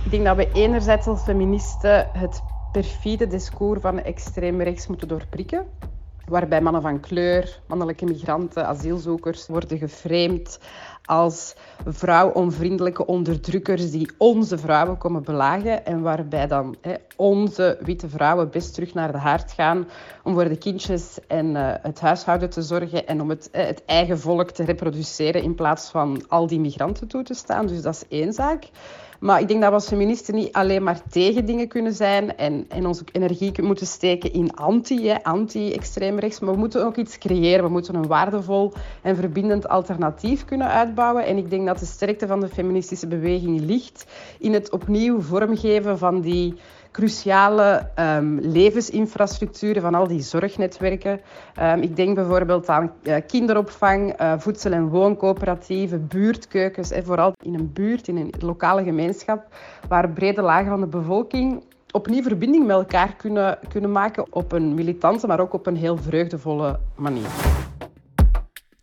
Speaker 6: Ik denk dat we enerzijds als feministen het perfide discours van extreem rechts moeten doorprikken. Waarbij mannen van kleur, mannelijke migranten, asielzoekers worden geframed als vrouwonvriendelijke onderdrukkers die onze vrouwen komen belagen en waarbij dan hè, onze witte vrouwen best terug naar de haard gaan om voor de kindjes en uh, het huishouden te zorgen en om het, uh, het eigen volk te reproduceren in plaats van al die migranten toe te staan. Dus dat is één zaak. Maar ik denk dat we als feministen niet alleen maar tegen dingen kunnen zijn en, en onze energie moeten steken in anti, anti-extreem rechts, maar we moeten ook iets creëren. We moeten een waardevol en verbindend alternatief kunnen uitbouwen. En ik denk dat de sterkte van de feministische beweging ligt in het opnieuw vormgeven van die cruciale um, levensinfrastructuren van al die zorgnetwerken. Um, ik denk bijvoorbeeld aan uh, kinderopvang, uh, voedsel- en wooncoöperatieven, buurtkeukens, hè, vooral in een buurt, in een lokale gemeenschap, waar brede lagen van de bevolking opnieuw verbinding met elkaar kunnen, kunnen maken op een militante, maar ook op een heel vreugdevolle manier.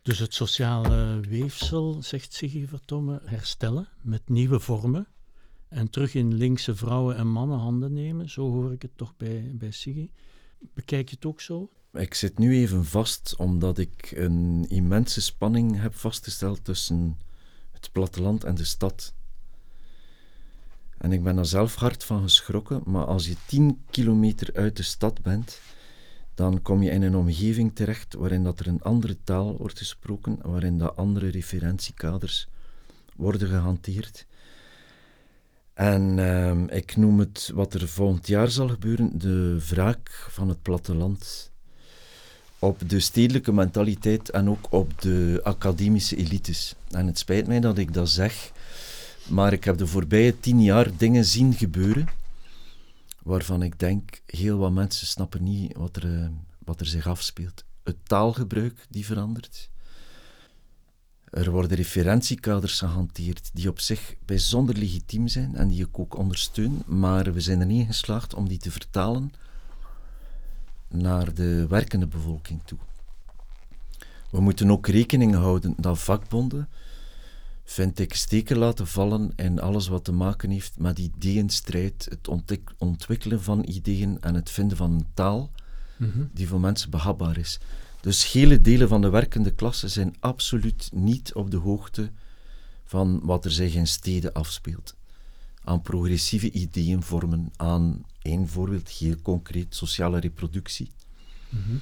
Speaker 1: Dus het sociale weefsel, zegt Siggy Vertomme, herstellen met nieuwe vormen en terug in linkse vrouwen- en mannenhanden nemen. Zo hoor ik het toch bij, bij Siggy. Bekijk je het ook zo?
Speaker 4: Ik zit nu even vast omdat ik een immense spanning heb vastgesteld tussen het platteland en de stad. En ik ben er zelf hard van geschrokken, maar als je 10 kilometer uit de stad bent, dan kom je in een omgeving terecht waarin dat er een andere taal wordt gesproken, waarin dat andere referentiekaders worden gehanteerd. En uh, ik noem het wat er volgend jaar zal gebeuren, de wraak van het platteland op de stedelijke mentaliteit en ook op de academische elites. En het spijt mij dat ik dat zeg, maar ik heb de voorbije tien jaar dingen zien gebeuren waarvan ik denk, heel wat mensen snappen niet wat er, uh, wat er zich afspeelt. Het taalgebruik die verandert. Er worden referentiekaders gehanteerd die op zich bijzonder legitiem zijn en die ik ook ondersteun, maar we zijn er niet in geslaagd om die te vertalen naar de werkende bevolking toe. We moeten ook rekening houden dat vakbonden, vind ik, steken laten vallen in alles wat te maken heeft met ideeënstrijd, het ontwik ontwikkelen van ideeën en het vinden van een taal mm -hmm. die voor mensen behapbaar is. Dus hele delen van de werkende klasse zijn absoluut niet op de hoogte van wat er zich in steden afspeelt. Aan progressieve ideeën vormen, aan één voorbeeld, heel concreet, sociale reproductie. Mm -hmm.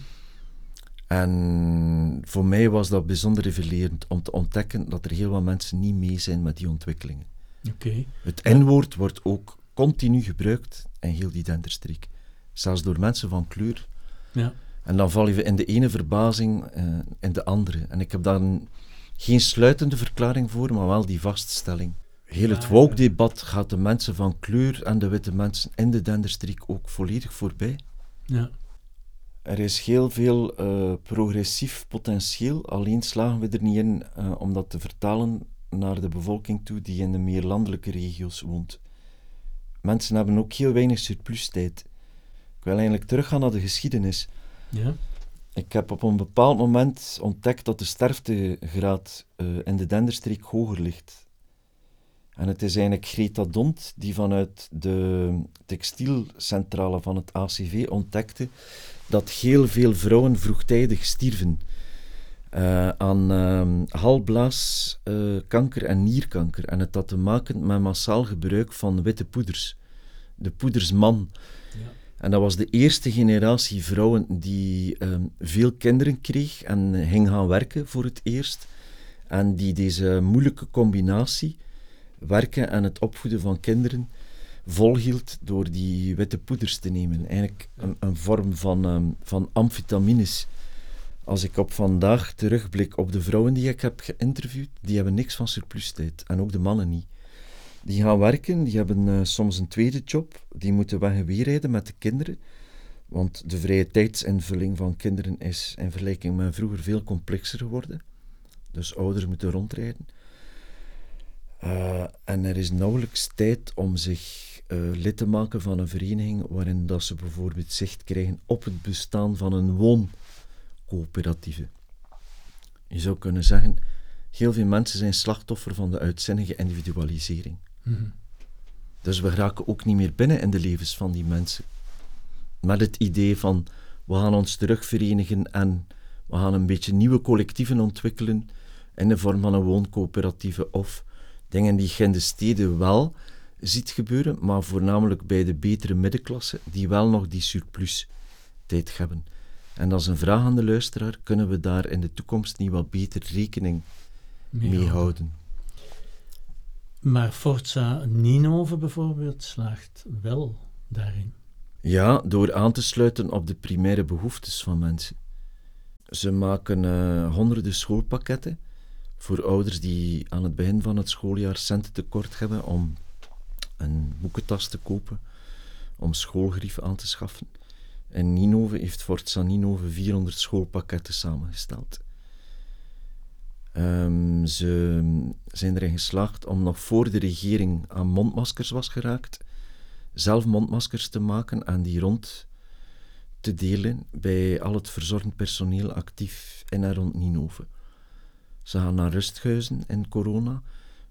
Speaker 4: En voor mij was dat bijzonder revelerend om te ontdekken dat er heel wat mensen niet mee zijn met die ontwikkelingen.
Speaker 1: Okay.
Speaker 4: Het N-woord wordt ook continu gebruikt in heel die denderstreek. Zelfs door mensen van kleur.
Speaker 1: Ja.
Speaker 4: En dan val je in de ene verbazing uh, in de andere. En ik heb daar een, geen sluitende verklaring voor, maar wel die vaststelling. Heel het woke-debat gaat de mensen van kleur en de witte mensen in de denderstreek ook volledig voorbij.
Speaker 1: Ja.
Speaker 4: Er is heel veel uh, progressief potentieel, alleen slagen we er niet in uh, om dat te vertalen naar de bevolking toe die in de meer landelijke regio's woont. Mensen hebben ook heel weinig surplustijd. Ik wil eigenlijk teruggaan naar de geschiedenis.
Speaker 1: Ja.
Speaker 4: Ik heb op een bepaald moment ontdekt dat de sterftegraad uh, in de Denderstreek hoger ligt. En het is eigenlijk Greta Dont die vanuit de textielcentrale van het ACV ontdekte dat heel veel vrouwen vroegtijdig stierven uh, aan uh, halblaaskanker uh, en nierkanker. En het had te maken met massaal gebruik van witte poeders. De poedersman. En dat was de eerste generatie vrouwen die um, veel kinderen kreeg en ging gaan werken voor het eerst. En die deze moeilijke combinatie, werken en het opvoeden van kinderen, volhield door die witte poeders te nemen. Eigenlijk een, een vorm van, um, van amfetamines. Als ik op vandaag terugblik op de vrouwen die ik heb geïnterviewd, die hebben niks van surplustijd. En ook de mannen niet. Die gaan werken, die hebben uh, soms een tweede job, die moeten weg en weer met de kinderen. Want de vrije tijdsinvulling van kinderen is in vergelijking met vroeger veel complexer geworden. Dus ouders moeten rondrijden. Uh, en er is nauwelijks tijd om zich uh, lid te maken van een vereniging waarin dat ze bijvoorbeeld zicht krijgen op het bestaan van een wooncoöperatieve. Je zou kunnen zeggen, heel veel mensen zijn slachtoffer van de uitzinnige individualisering. Mm Dus we raken ook niet meer binnen in de levens van die mensen. Met het idee van, we gaan ons terugverenigen en we gaan een beetje nieuwe collectieven ontwikkelen in de vorm van een wooncoöperatieve of dingen die je in de steden wel ziet gebeuren, maar voornamelijk bij de betere middenklasse, die wel nog die surplus tijd hebben. En als een vraag aan de luisteraar, kunnen we daar in de toekomst niet wat beter rekening mee, houden?
Speaker 1: Maar Forza Ninove bijvoorbeeld slaagt wel daarin.
Speaker 4: Ja, door aan te sluiten op de primaire behoeftes van mensen. Ze maken uh, honderden schoolpakketten voor ouders die aan het begin van het schooljaar centen tekort hebben om een boekentas te kopen, om schoolgrieven aan te schaffen. En Ninove heeft Forza Ninove 400 schoolpakketten samengesteld. Um, ze zijn erin geslaagd om nog voor de regering aan mondmaskers was geraakt, zelf mondmaskers te maken en die rond te delen bij al het verzorgend personeel actief in en rond Ninove. Ze gaan naar rusthuizen in corona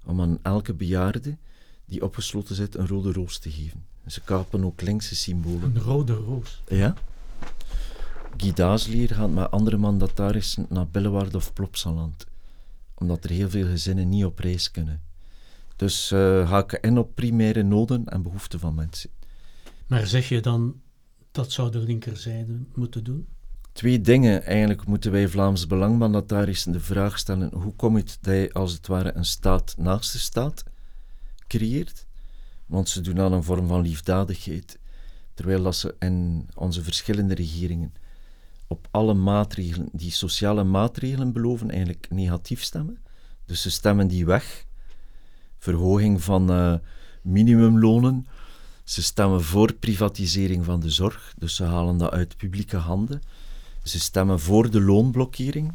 Speaker 4: om aan elke bejaarde die opgesloten zit een rode roos te geven. ze kapen ook linkse symbolen.
Speaker 1: Een rode roos?
Speaker 4: Ja. Guy Daaslier gaat met andere mandatarissen naar Billewaard of Plopsaland, omdat er heel veel gezinnen niet op reis kunnen. Dus uh, ga ik in op primaire noden en behoeften van mensen.
Speaker 1: Maar zeg je dan dat zou de linkerzijde moeten doen?
Speaker 4: Twee dingen. Eigenlijk moeten wij Vlaams Belangmandatarissen de vraag stellen: hoe komt het dat je als het ware een staat naast de staat creëert? Want ze doen aan een vorm van liefdadigheid, terwijl dat ze in onze verschillende regeringen op alle maatregelen, die sociale maatregelen beloven, eigenlijk negatief stemmen. Dus ze stemmen die weg. Verhoging van uh, minimumlonen. Ze stemmen voor privatisering van de zorg, dus ze halen dat uit publieke handen. Ze stemmen voor de loonblokkering.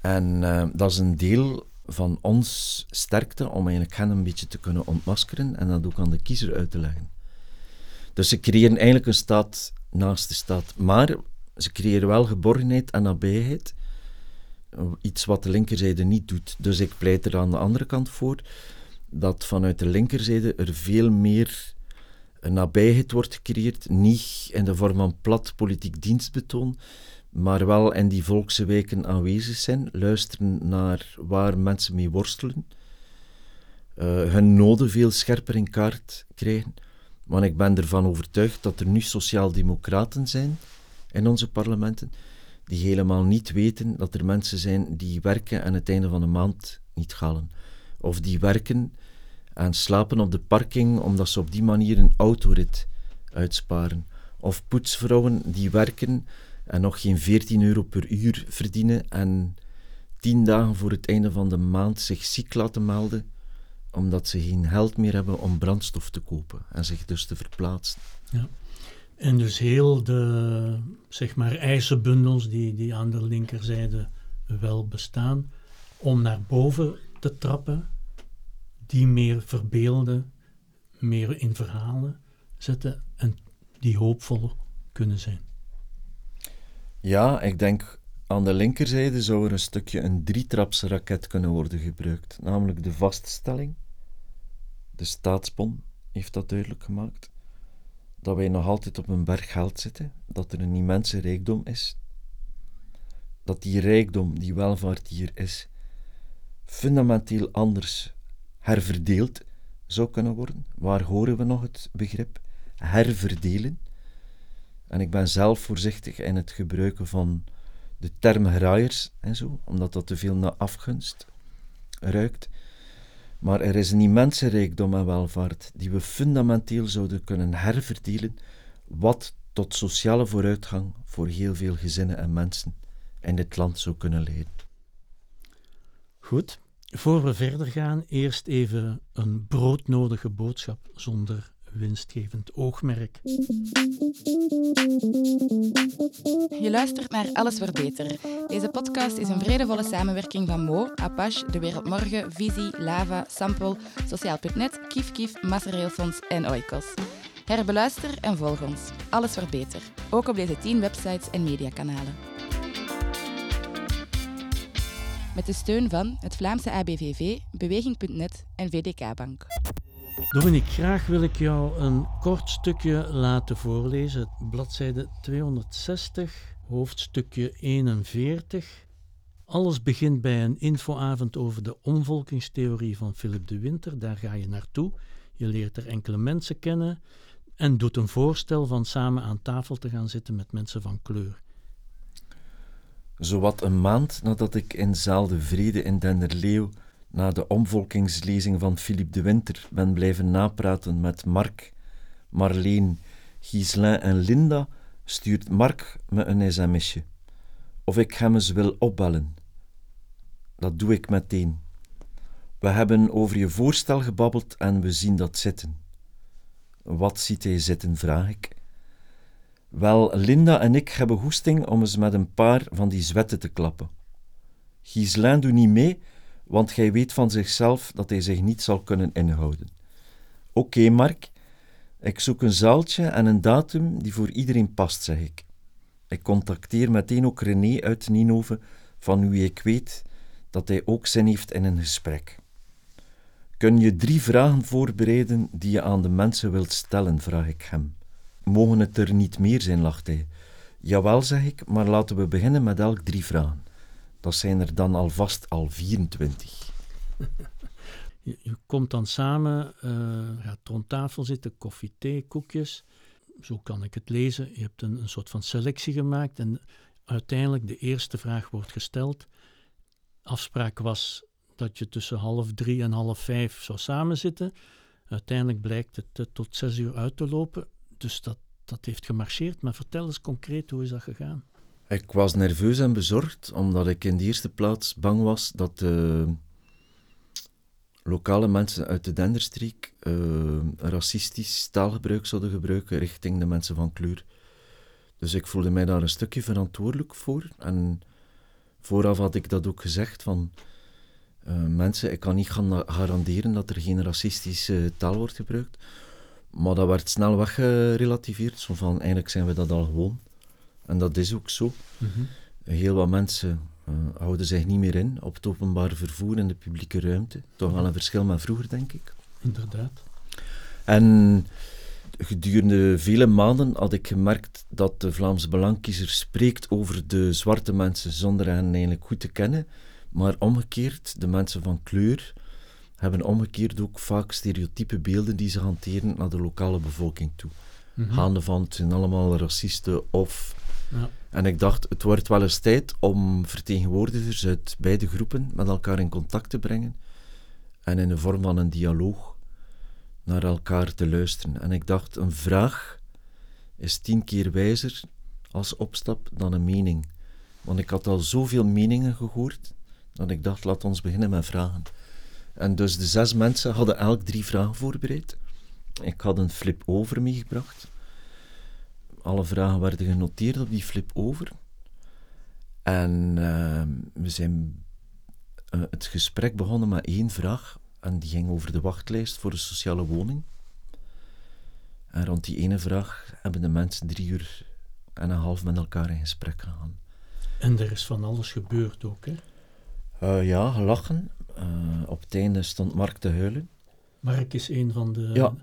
Speaker 4: En uh, dat is een deel van ons sterkte om eigenlijk hen een beetje te kunnen ontmaskeren en dat ook aan de kiezer uit te leggen. Dus ze creëren eigenlijk een staat naast de staat. Maar ze creëren wel geborgenheid en nabijheid. Iets wat de linkerzijde niet doet. Dus ik pleit er aan de andere kant voor dat vanuit de linkerzijde er veel meer nabijheid wordt gecreëerd. Niet in de vorm van plat politiek dienstbetoon, maar wel in die volkse wijken aanwezig zijn, luisteren naar waar mensen mee worstelen, uh, hun noden veel scherper in kaart krijgen. Want ik ben ervan overtuigd dat er nu sociaaldemocraten zijn in onze parlementen die helemaal niet weten dat er mensen zijn die werken aan het einde van de maand niet halen. Of die werken en slapen op de parking omdat ze op die manier een autorit uitsparen. Of poetsvrouwen die werken en nog geen 14 euro per uur verdienen en tien dagen voor het einde van de maand zich ziek laten melden omdat ze geen geld meer hebben om brandstof te kopen en zich dus te verplaatsen.
Speaker 1: Ja. En dus heel de zeg maar, eisenbundels die, die aan de linkerzijde wel bestaan, om naar boven te trappen, die meer verbeelden, meer in verhalen zetten en die hoopvol kunnen zijn.
Speaker 4: Ja, ik denk aan de linkerzijde zou er een stukje een drietrapsraket kunnen worden gebruikt. Namelijk de vaststelling, de staatsbon heeft dat duidelijk gemaakt, dat wij nog altijd op een berg geld zitten, dat er een immense rijkdom is, dat die rijkdom, die welvaart die er is, fundamenteel anders herverdeeld zou kunnen worden. Waar horen we nog het begrip herverdelen? En ik ben zelf voorzichtig in het gebruiken van de term graaiers en zo, omdat dat te veel naar afgunst ruikt. Maar er is een immense rijkdom en welvaart die we fundamenteel zouden kunnen herverdelen, wat tot sociale vooruitgang voor heel veel gezinnen en mensen in dit land zou kunnen leiden.
Speaker 1: Goed, voor we verder gaan, eerst even een broodnodige boodschap zonder winstgevend oogmerk.
Speaker 10: Je luistert naar Alles wordt beter. Deze podcast is een vredevolle samenwerking van Mo, Apache, De Wereldmorgen, Visie, Lava, Sample, Sociaal.net, Kif, Massareelfonds en Oikos. Herbeluister en volg ons. Alles wordt beter. Ook op deze 10 websites en mediakanalen. Met de steun van het Vlaamse ABVV, Beweging.net en VDK Bank.
Speaker 1: Dominique, graag wil ik jou een kort stukje laten voorlezen. Bladzijde 260, hoofdstukje 41. Alles begint bij een infoavond over de omvolkingstheorie van Philip de Winter. Daar ga je naartoe. Je leert er enkele mensen kennen en doet een voorstel van samen aan tafel te gaan zitten met mensen van kleur.
Speaker 4: Zowat een maand nadat ik in Zaal de Vrede in Denderleeuw na de omvolkingslezing van Philippe de Winter ben blijven napraten met Mark, Marleen, Gislin en Linda, stuurt Mark me een sms'je. Of ik hem eens wil opbellen. Dat doe ik meteen. We hebben over je voorstel gebabbeld en we zien dat zitten. Wat ziet hij zitten, vraag ik. Wel, Linda en ik hebben hoesting om eens met een paar van die zwetten te klappen. Gislin doet niet mee, want hij weet van zichzelf dat hij zich niet zal kunnen inhouden. Oké, Mark, ik zoek een zaaltje en een datum die voor iedereen past, zeg ik. Ik contacteer meteen ook René uit Ninove, van wie ik weet dat hij ook zin heeft in een gesprek. Kun je drie vragen voorbereiden die je aan de mensen wilt stellen, vraag ik hem. Mogen het er niet meer zijn, lacht hij. Jawel, zeg ik, maar laten we beginnen met elk drie vragen. Dat zijn er dan alvast al 24. [LAUGHS]
Speaker 1: Je, komt dan samen, uh, gaat rond tafel zitten, koffie, thee, koekjes. Zo kan ik het lezen. Je hebt een, een soort van selectie gemaakt en uiteindelijk de eerste vraag wordt gesteld. Afspraak was dat je tussen half drie en half vijf zou samenzitten. Uiteindelijk blijkt het uh, tot zes uur uit te lopen. Dus dat, dat heeft gemarcheerd. Maar vertel eens concreet, hoe is dat gegaan?
Speaker 4: Ik was nerveus en bezorgd, omdat ik in de eerste plaats bang was dat de lokale mensen uit de Denderstreek uh, racistisch taalgebruik zouden gebruiken richting de mensen van kleur. Dus ik voelde mij daar een stukje verantwoordelijk voor. En vooraf had ik dat ook gezegd van... Uh, mensen, ik kan niet gaan garanderen dat er geen racistische taal wordt gebruikt. Maar dat werd snel weggerelativeerd. Zo van, eigenlijk zijn we dat al gewoon. En dat is ook zo. Mm -hmm. Heel wat mensen uh, houden zich niet meer in op het openbaar vervoer en de publieke ruimte. Toch wel een verschil met vroeger, denk ik.
Speaker 1: Inderdaad.
Speaker 4: En gedurende vele maanden had ik gemerkt dat de Vlaamse Belangkiezer spreekt over de zwarte mensen zonder hen eigenlijk goed te kennen. Maar omgekeerd, de mensen van kleur hebben omgekeerd ook vaak stereotype beelden die ze hanteren naar de lokale bevolking toe. Mm -hmm. Gaande van het zijn allemaal racisten of. Ja. En ik dacht, het wordt wel eens tijd om vertegenwoordigers uit beide groepen met elkaar in contact te brengen en in de vorm van een dialoog naar elkaar te luisteren. En ik dacht, een vraag is tien keer wijzer als opstap dan een mening. Want ik had al zoveel meningen gehoord dat ik dacht, laat ons beginnen met vragen. En dus de zes mensen hadden elk drie vragen voorbereid. Ik had een flip over meegebracht. Alle vragen werden genoteerd op die flip over. En uh, we zijn uh, het gesprek begonnen met één vraag. En die ging over de wachtlijst voor een sociale woning. En rond die ene vraag hebben de mensen drie uur en een half met elkaar in gesprek gegaan.
Speaker 1: En er is van alles gebeurd ook, hè?
Speaker 4: Uh, ja, gelachen. Uh, op het einde stond Mark te huilen.
Speaker 1: Mark is een van de, ja.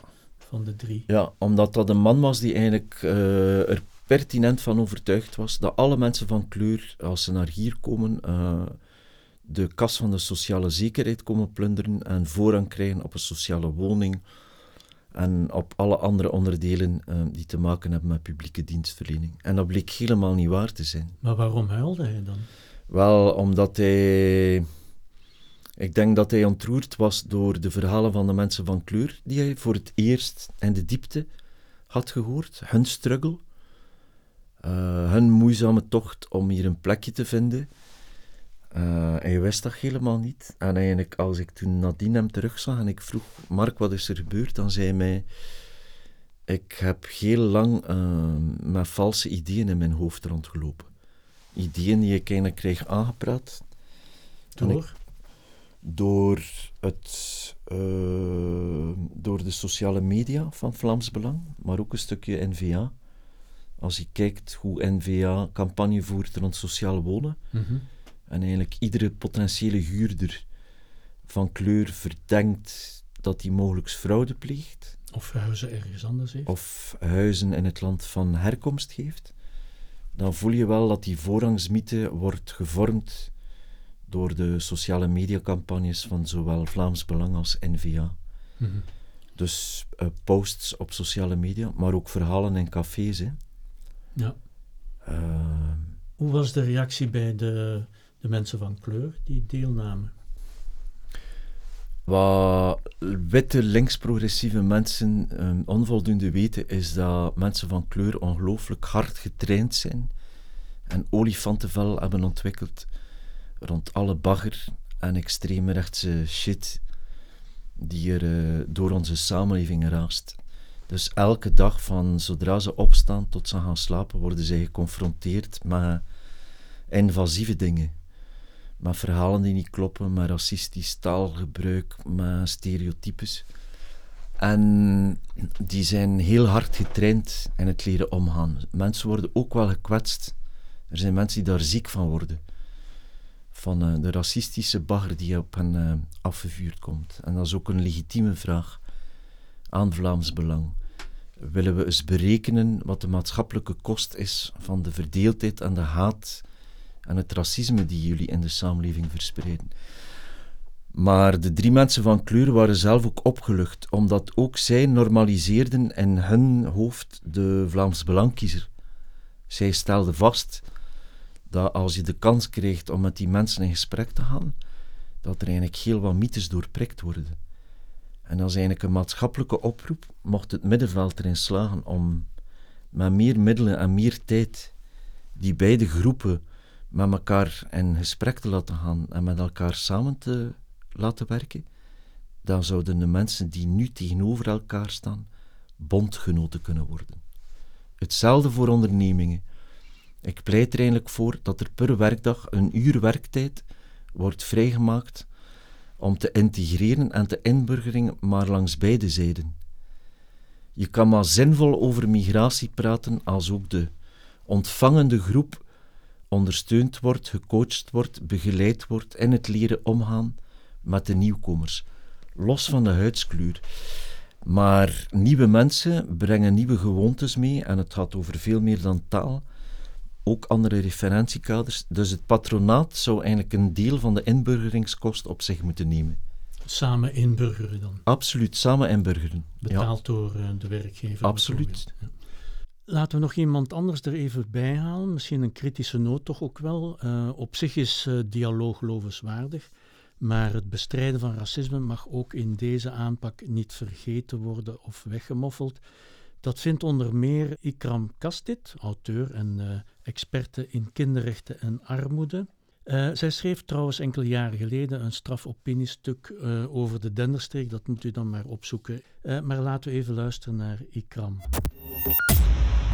Speaker 1: Van de drie.
Speaker 4: Ja, omdat dat een man was die eigenlijk uh, er pertinent van overtuigd was dat alle mensen van kleur, als ze naar hier komen, uh, de kas van de sociale zekerheid komen plunderen en voorrang krijgen op een sociale woning en op alle andere onderdelen die te maken hebben met publieke dienstverlening. En dat bleek helemaal niet waar te zijn.
Speaker 1: Maar waarom huilde hij dan?
Speaker 4: Wel, omdat hij... Ik denk dat hij ontroerd was door de verhalen van de mensen van kleur, die hij voor het eerst in de diepte had gehoord. Hun struggle, uh, hun moeizame tocht om hier een plekje te vinden. Uh, hij wist dat helemaal niet. En eigenlijk, als ik toen nadien hem terugzag en ik vroeg, Mark, wat is er gebeurd? Dan zei hij mij, Ik heb heel lang uh, met valse ideeën in mijn hoofd rondgelopen. Ideeën die ik eigenlijk krijg aangepraat.
Speaker 1: Door?
Speaker 4: Door, het, uh, door de sociale media van Vlaams Belang, maar ook een stukje NVA. Als je kijkt hoe NVA campagne voert rond sociaal wonen,
Speaker 1: mm -hmm.
Speaker 4: en eigenlijk iedere potentiële huurder van kleur verdenkt dat hij mogelijk fraude pleegt.
Speaker 1: Of huizen ergens anders heeft.
Speaker 4: Of huizen in het land van herkomst heeft. Dan voel je wel dat die voorrangsmythe wordt gevormd door de sociale mediacampagnes van zowel Vlaams Belang als NVA.
Speaker 1: Mm -hmm.
Speaker 4: Dus uh, posts op sociale media, maar ook verhalen in cafés. Hè.
Speaker 1: Ja.
Speaker 4: Uh,
Speaker 1: Hoe was de reactie bij de, de mensen van kleur die deelnamen?
Speaker 4: Wat witte links-progressieve mensen um, onvoldoende weten, is dat mensen van kleur ongelooflijk hard getraind zijn en olifantenvel hebben ontwikkeld rond alle bagger en extreme rechtse shit die er uh, door onze samenleving raast. Dus elke dag, van zodra ze opstaan tot ze gaan slapen, worden zij geconfronteerd met invasieve dingen met verhalen die niet kloppen, met racistisch taalgebruik, met stereotypes. En die zijn heel hard getraind in het leren omgaan. Mensen worden ook wel gekwetst. Er zijn mensen die daar ziek van worden. Van uh, de racistische bagger die op hen uh, afgevuurd komt. En dat is ook een legitieme vraag aan Vlaams Belang. Willen we eens berekenen wat de maatschappelijke kost is van de verdeeldheid en de haat en het racisme die jullie in de samenleving verspreiden. Maar de drie mensen van kleur waren zelf ook opgelucht, omdat ook zij normaliseerden in hun hoofd de Vlaams Belangkiezer. Zij stelden vast dat als je de kans krijgt om met die mensen in gesprek te gaan, dat er eigenlijk heel wat mythes doorprikt worden. En dat is eigenlijk een maatschappelijke oproep, mocht het middenveld erin slagen om met meer middelen en meer tijd die beide groepen met elkaar in gesprek te laten gaan en met elkaar samen te laten werken, dan zouden de mensen die nu tegenover elkaar staan bondgenoten kunnen worden. Hetzelfde voor ondernemingen. Ik pleit er eigenlijk voor dat er per werkdag een uur werktijd wordt vrijgemaakt om te integreren en te inburgeren, maar langs beide zijden. Je kan maar zinvol over migratie praten als ook de ontvangende groep ondersteund wordt, gecoacht wordt, begeleid wordt in het leren omgaan met de nieuwkomers. Los van de huidskleur. Maar nieuwe mensen brengen nieuwe gewoontes mee en het gaat over veel meer dan taal. Ook andere referentiekaders. Dus het patronaat zou eigenlijk een deel van de inburgeringskost op zich moeten nemen.
Speaker 1: Samen inburgeren dan?
Speaker 4: Absoluut, samen inburgeren.
Speaker 1: Betaald ja. door uh, de werkgever?
Speaker 4: Absoluut.
Speaker 1: Ja. Laten we nog iemand anders er even bij halen. Misschien een kritische noot toch ook wel. Uh, op zich is uh, dialoog lovenswaardig. Maar het bestrijden van racisme mag ook in deze aanpak niet vergeten worden of weggemoffeld. Dat vindt onder meer Ikram Kastit, auteur en uh, experte in kinderrechten en armoede. Uh, zij schreef trouwens enkele jaren geleden een strafopiniestuk uh, over de Denderstreek. Dat moet u dan maar opzoeken. maar laten we even luisteren naar Ikram.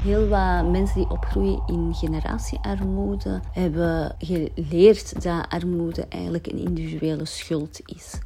Speaker 11: Heel wat mensen die opgroeien in generatiearmoede hebben geleerd dat armoede eigenlijk een individuele schuld is.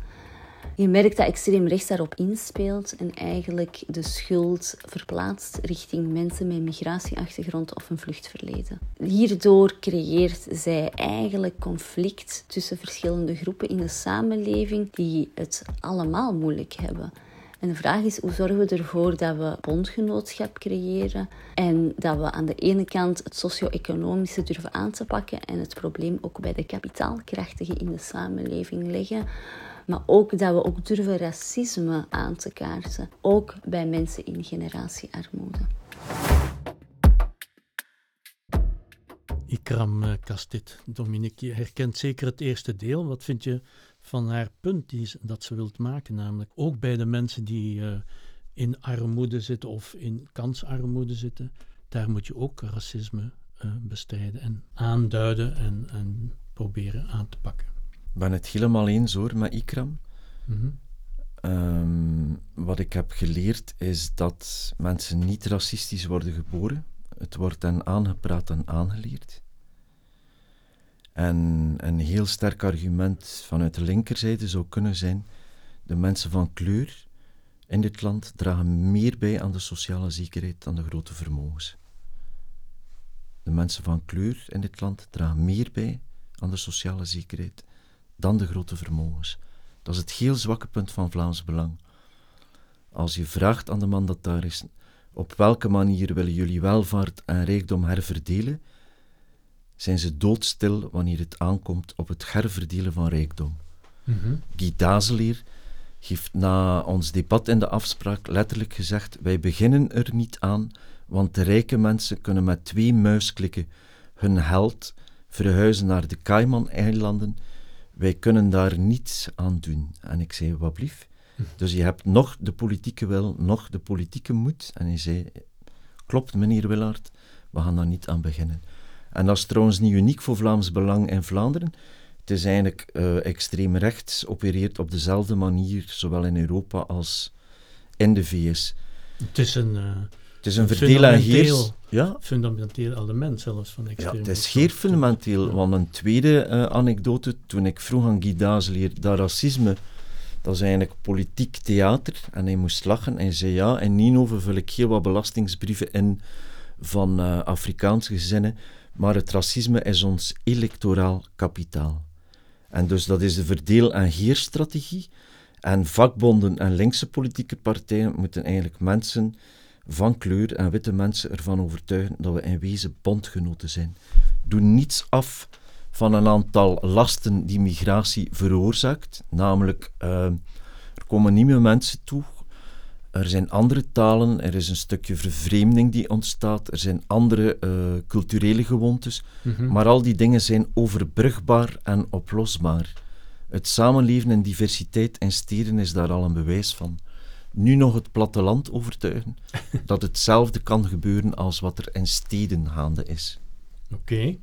Speaker 11: Je merkt dat extreem rechts daarop inspeelt en eigenlijk de schuld verplaatst richting mensen met migratieachtergrond of een vluchtverleden. Hierdoor creëert zij eigenlijk conflict tussen verschillende groepen in de samenleving die het allemaal moeilijk hebben. En de vraag is, hoe zorgen we ervoor dat we bondgenootschap creëren en dat we aan de ene kant het socio-economische durven aan te pakken en het probleem ook bij de kapitaalkrachtigen in de samenleving leggen, maar ook dat we ook durven racisme aan te kaarten, ook bij mensen in generatiearmoede.
Speaker 1: Ikram Kastit, Dominique, je herkent zeker het eerste deel. Wat vind je van haar punt die, dat ze wilt maken. Namelijk ook bij de mensen die uh, in armoede zitten of in kansarmoede zitten. Daar moet je ook racisme uh, bestrijden en aanduiden en, en, proberen aan te pakken.
Speaker 4: Ik ben het helemaal eens hoor met Ikram.
Speaker 1: Mm -hmm.
Speaker 4: Ehm, wat ik heb geleerd is dat mensen niet racistisch worden geboren. Het wordt hen aangepraat en aangeleerd. En een heel sterk argument vanuit de linkerzijde zou kunnen zijn: de mensen van kleur in dit land dragen meer bij aan de sociale zekerheid dan de grote vermogens. De mensen van kleur in dit land dragen meer bij aan de sociale zekerheid dan de grote vermogens. Dat is het heel zwakke punt van Vlaams Belang. Als je vraagt aan de mandataris op welke manier willen jullie welvaart en rijkdom herverdelen, zijn ze doodstil wanneer het aankomt op het herverdelen van rijkdom.
Speaker 1: Mhm.
Speaker 4: Guy Dazeleer heeft na ons debat in de afspraak letterlijk gezegd: Wij beginnen er niet aan, want de rijke mensen kunnen met twee muisklikken hun held verhuizen naar de Cayman-eilanden. Wij kunnen daar niets aan doen. En ik zei: Wat blief? Dus je hebt nog de politieke wil, nog de politieke moed. En hij zei: Klopt, meneer Willaert, we gaan daar niet aan beginnen. En dat is trouwens niet uniek voor Vlaams Belang in Vlaanderen. Het is eigenlijk uh, extreem rechts, opereert op dezelfde manier, zowel in Europa als in de VS.
Speaker 1: Het is een, uh,
Speaker 4: het is een verdeel en heers.
Speaker 1: Ja? fundamenteel element zelfs van
Speaker 4: Ja, het is zeer fundamenteel, want een tweede uh, anekdote, toen ik vroeg aan Guy Dazelier, dat racisme, dat is eigenlijk politiek theater, en hij moest lachen, en hij zei ja, in Ninove vul ik heel wat belastingsbrieven in van Afrikaanse gezinnen, maar het racisme is ons electoraal kapitaal. En dus dat is de verdeel- en heerstrategie. En vakbonden en linkse politieke partijen moeten eigenlijk mensen van kleur en witte mensen ervan overtuigen dat we in wezen bondgenoten zijn. Doe niets af van een aantal lasten die migratie veroorzaakt, namelijk uh, er komen nieuwe mensen toe, er zijn andere talen, er is een stukje vervreemding die ontstaat, er zijn andere uh, culturele gewoontes, mm -hmm. maar al die dingen zijn overbrugbaar en oplosbaar. Het samenleven in diversiteit in steden is daar al een bewijs van. Nu nog het platteland overtuigen [LAUGHS] dat hetzelfde kan gebeuren als wat er in steden gaande is.
Speaker 1: Oké.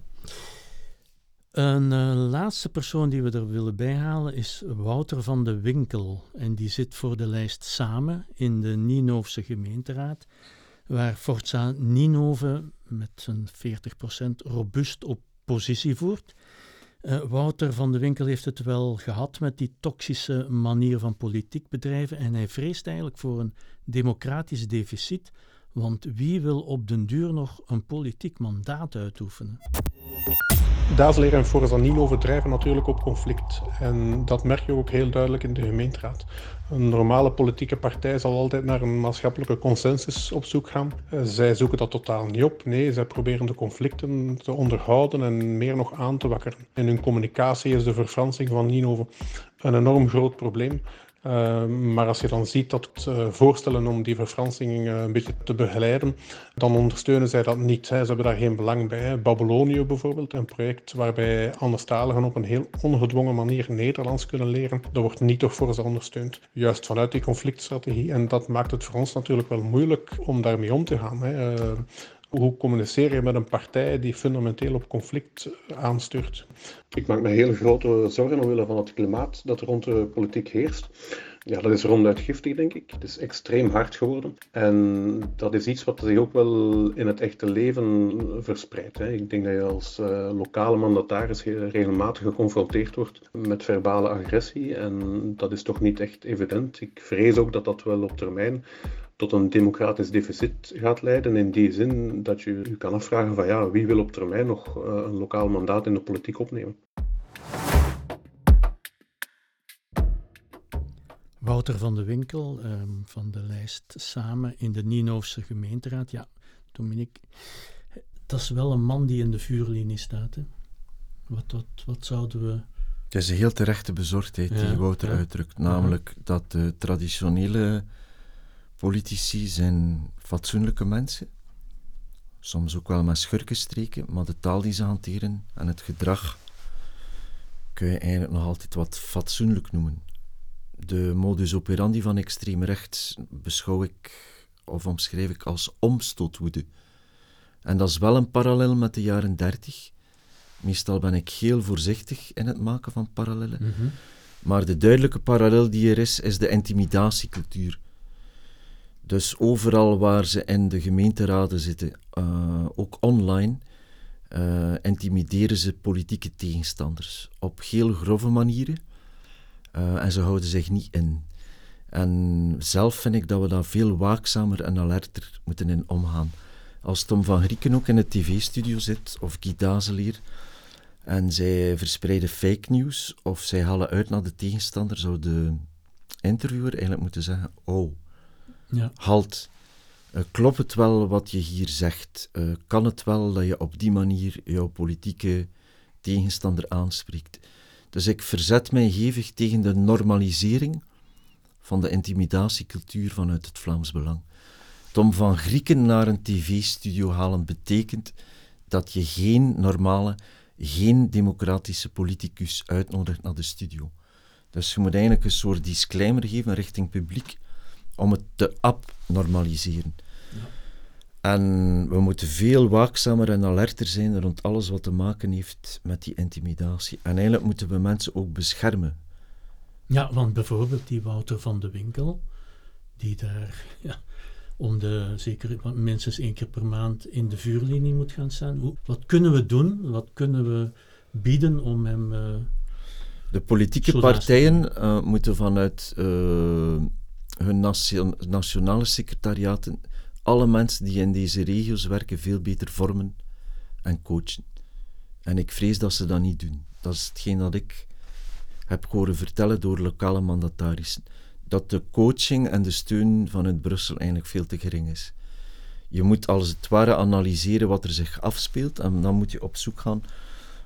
Speaker 1: Een uh, laatste persoon die we er willen bijhalen is Wouter van de Winkel. En die zit voor de lijst samen in de Ninoofse gemeenteraad, waar Forza Ninove met zijn 40% robuust op positie voert. Uh, Wouter van de Winkel heeft het wel gehad met die toxische manier van politiek bedrijven en hij vreest eigenlijk voor een democratisch deficit, want wie wil op den duur nog een politiek mandaat uitoefenen?
Speaker 12: Dazeleer en Forza Ninove drijven natuurlijk op conflict. En dat merk je ook heel duidelijk in de gemeenteraad. Een normale politieke partij zal altijd naar een maatschappelijke consensus op zoek gaan. Zij zoeken dat totaal niet op. Nee, zij proberen de conflicten te onderhouden en meer nog aan te wakkeren. In hun communicatie is de verfransing van Ninove een enorm groot probleem. Uh, maar als je dan ziet dat uh, voorstellen om die verfransing uh, een beetje te begeleiden, dan ondersteunen zij dat niet. Hè. Ze hebben daar geen belang bij. Hè. Babylonio bijvoorbeeld, een project waarbij anderstaligen op een heel ongedwongen manier Nederlands kunnen leren, dat wordt niet door ze ondersteund. Juist vanuit die conflictstrategie. En dat maakt het voor ons natuurlijk wel moeilijk om daarmee om te gaan. Hè. Hoe communiceer je met een partij die fundamenteel op conflict aanstuurt?
Speaker 13: Ik maak me heel grote zorgen omwille van het klimaat dat rond de politiek heerst. Ja, dat is ronduit giftig, denk ik. Het is extreem hard geworden. En dat is iets wat zich ook wel in het echte leven verspreidt. Ik denk dat je als uh, lokale mandataris regelmatig geconfronteerd wordt met verbale agressie. En dat is toch niet echt evident. Ik vrees ook dat dat wel op termijn tot een democratisch deficit gaat leiden. In die zin dat je je kan afvragen van ja, wie wil op termijn nog uh, een lokaal mandaat in de politiek opnemen.
Speaker 1: Wouter van de Winkel um, van de lijst Samen in de Ninoofse gemeenteraad. Ja, Dominique, dat is wel een man die in de vuurlinie staat. Hè? Wat, wat, wat zouden we...
Speaker 4: Het is een heel terechte bezorgdheid ja, die Wouter ja. uitdrukt. Namelijk ja. dat de traditionele politici zijn fatsoenlijke mensen. Soms ook wel met schurkenstreken, maar de taal die ze hanteren en het gedrag kun je eigenlijk nog altijd wat fatsoenlijk noemen de modus operandi van extreem rechts beschouw ik of omschrijf ik als omstootwoede. En dat is wel een parallel met de jaren dertig. Meestal ben ik heel voorzichtig in het maken van parallellen.
Speaker 1: Mhm.
Speaker 4: Maar de duidelijke parallel die er is, is de intimidatiecultuur. Dus overal waar ze in de gemeenteraden zitten, uh, ook online, uh, intimideren ze politieke tegenstanders op heel grove manieren. Uh, en ze houden zich niet in. En zelf vind ik dat we daar veel waakzamer en alerter moeten in omgaan. Als Tom van Grieken ook in het tv-studio zit, of Guy Dazelier, en zij verspreiden fake news, of zij halen uit naar de tegenstander, zou de interviewer eigenlijk moeten zeggen, oh,
Speaker 1: ja.
Speaker 4: halt, uh, klopt het wel wat je hier zegt? Uh, kan het wel dat je op die manier jouw politieke tegenstander aanspreekt? Dus ik verzet mij hevig tegen de normalisering van de intimidatiecultuur vanuit het Vlaams Belang. Tom van Grieken naar een tv-studio halen betekent dat je geen normale, geen democratische politicus uitnodigt naar de studio. Dus je moet eigenlijk een soort disclaimer geven richting publiek om het te abnormaliseren. Ja. En we moeten veel waakzamer en alerter zijn rond alles wat te maken heeft met die intimidatie. En eigenlijk moeten we mensen ook beschermen.
Speaker 1: Ja, want bijvoorbeeld die Wouter van de Winkel, die daar [LAUGHS] ja, om de, zeker minstens één keer per maand in de vuurlinie moet gaan staan. Hoe, wat kunnen we doen? Wat kunnen we bieden om hem. Uh,
Speaker 4: de politieke partijen uh, moeten vanuit uh, hun nation, nationale secretariaten alle mensen die in deze regio's werken veel beter vormen en coachen. En ik vrees dat ze dat niet doen. Dat is hetgeen dat ik heb horen vertellen door lokale mandatarissen dat de coaching en de steun vanuit Brussel eigenlijk veel te gering is. Je moet als het ware analyseren wat er zich afspeelt en dan moet je op zoek gaan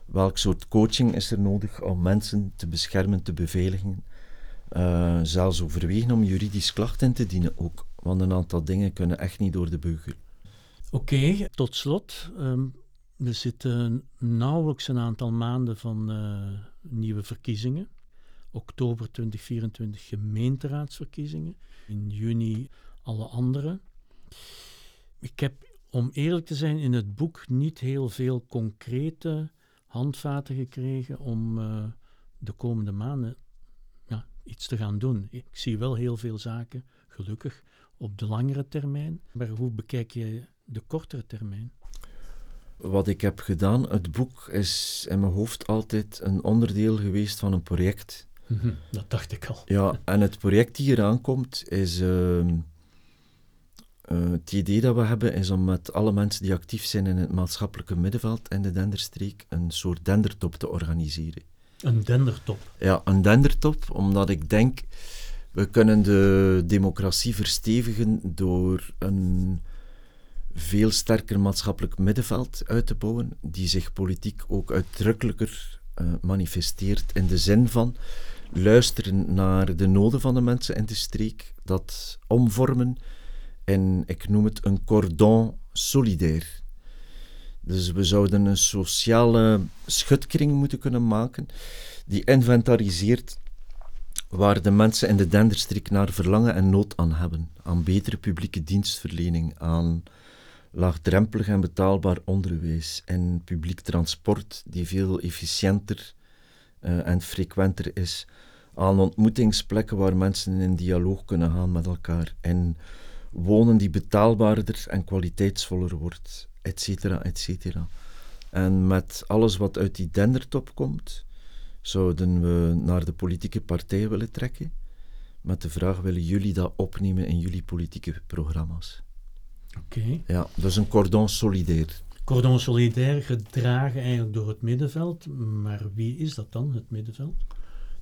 Speaker 4: welk soort coaching is er nodig om mensen te beschermen, te beveiligen. Uh, zelfs overwegen om juridisch klacht in te dienen ook, want een aantal dingen kunnen echt niet door de beugel.
Speaker 1: Oké, tot slot. Um, er zitten nauwelijks een aantal maanden van uh, nieuwe verkiezingen oktober 2024 gemeenteraadsverkiezingen, in juni alle andere. Ik heb, om eerlijk te zijn, in het boek niet heel veel concrete handvaten gekregen om uh, de komende maanden iets te gaan doen. Ik zie wel heel veel zaken, gelukkig, op de langere termijn. Maar hoe bekijk je de kortere termijn?
Speaker 4: Wat ik heb gedaan, het boek is in mijn hoofd altijd een onderdeel geweest van een project
Speaker 1: Mhm, dat dacht ik al.
Speaker 4: Ja, en het project die hier aankomt is. Uh, uh, het idee dat we hebben is om met alle mensen die actief zijn in het maatschappelijke middenveld in de Denderstreek een soort dendertop te organiseren.
Speaker 1: Een dendertop?
Speaker 4: Ja, een dendertop, omdat ik denk we kunnen de democratie verstevigen door een veel sterker maatschappelijk middenveld uit te bouwen, die zich politiek ook uitdrukkelijker uh, manifesteert in de zin van luisteren naar de noden van de mensen in de streek, dat omvormen en ik noem het een cordon solidair. Dus we zouden een sociale schutkring moeten kunnen maken die inventariseert waar de mensen in de Denderstreek naar verlangen en nood aan hebben. Aan betere publieke dienstverlening, aan laagdrempelig en betaalbaar onderwijs en publiek transport die veel efficiënter uh, en frequenter is aan ontmoetingsplekken waar mensen in dialoog kunnen gaan met elkaar en wonen die betaalbaarder en kwaliteitsvoller wordt, et cetera, et cetera. En met alles wat uit die dendertop komt, zouden we naar de politieke partijen willen trekken met de vraag, willen jullie dat opnemen in jullie politieke programma's?
Speaker 1: Oké.
Speaker 4: Ja, dus een cordon solidair.
Speaker 1: Cordon solidair gedragen eigenlijk door het middenveld, maar wie is dat dan, het middenveld?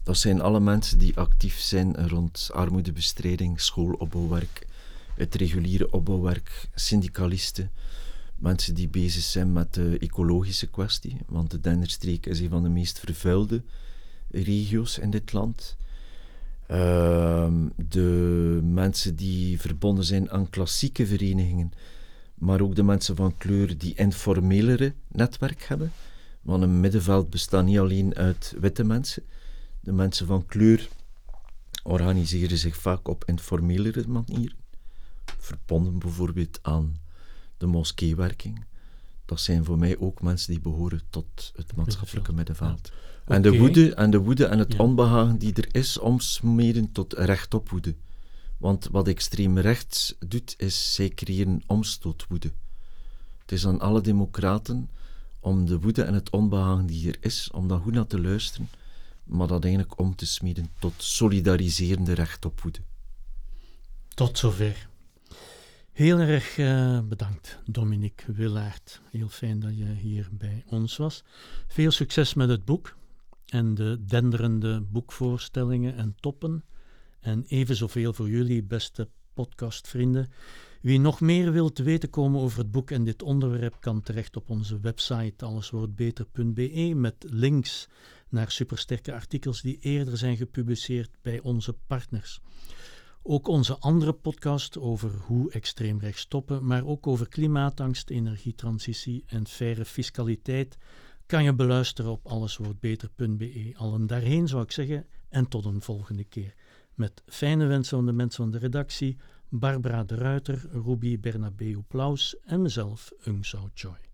Speaker 4: Dat zijn alle mensen die actief zijn rond armoedebestrijding, schoolopbouwwerk, het reguliere opbouwwerk, syndicalisten, mensen die bezig zijn met de ecologische kwestie, want de Denderstreek is een van de meest vervuilde regio's in dit land. Uh, de mensen die verbonden zijn aan klassieke verenigingen, maar ook de mensen van kleur die informelere netwerk hebben. Want een middenveld bestaat niet alleen uit witte mensen, de mensen van kleur organiseren zich vaak op informelere manieren, verbonden bijvoorbeeld aan de moskeewerking, dat zijn voor mij ook mensen die behoren tot het maatschappelijke middenveld. En, de woede, en de woede en het
Speaker 1: Ja.
Speaker 4: onbehagen die er is, omsmeren tot rechtop woede. Want wat extreem rechts doet, is zij creëren omstootwoede. Het is aan alle democraten om de woede en het onbehagen die er is, om daar goed naar te luisteren, maar dat eigenlijk om te smeden tot solidariserende rechtop woede.
Speaker 1: Tot zover. Heel erg eh, bedankt, Dominique Willaert. Heel fijn dat je hier bij ons was. Veel succes met het boek en de denderende boekvoorstellingen en toppen. En even zoveel voor jullie, beste podcastvrienden. Wie nog meer wilt weten komen over het boek en dit onderwerp, kan terecht op onze website alleswortbeter.be met links naar supersterke artikels die eerder zijn gepubliceerd bij onze partners. Ook onze andere podcast over hoe extreem rechts stoppen, maar ook over klimaatangst, energietransitie en faire fiscaliteit kan je beluisteren op alleswortbeter.be. Allen daarheen zou ik zeggen en tot een volgende keer. Met fijne wensen van de mensen van de redactie, Barbara de Ruiter, Ruby Bernabeu Plaus en mezelf, Ung Sao Choi.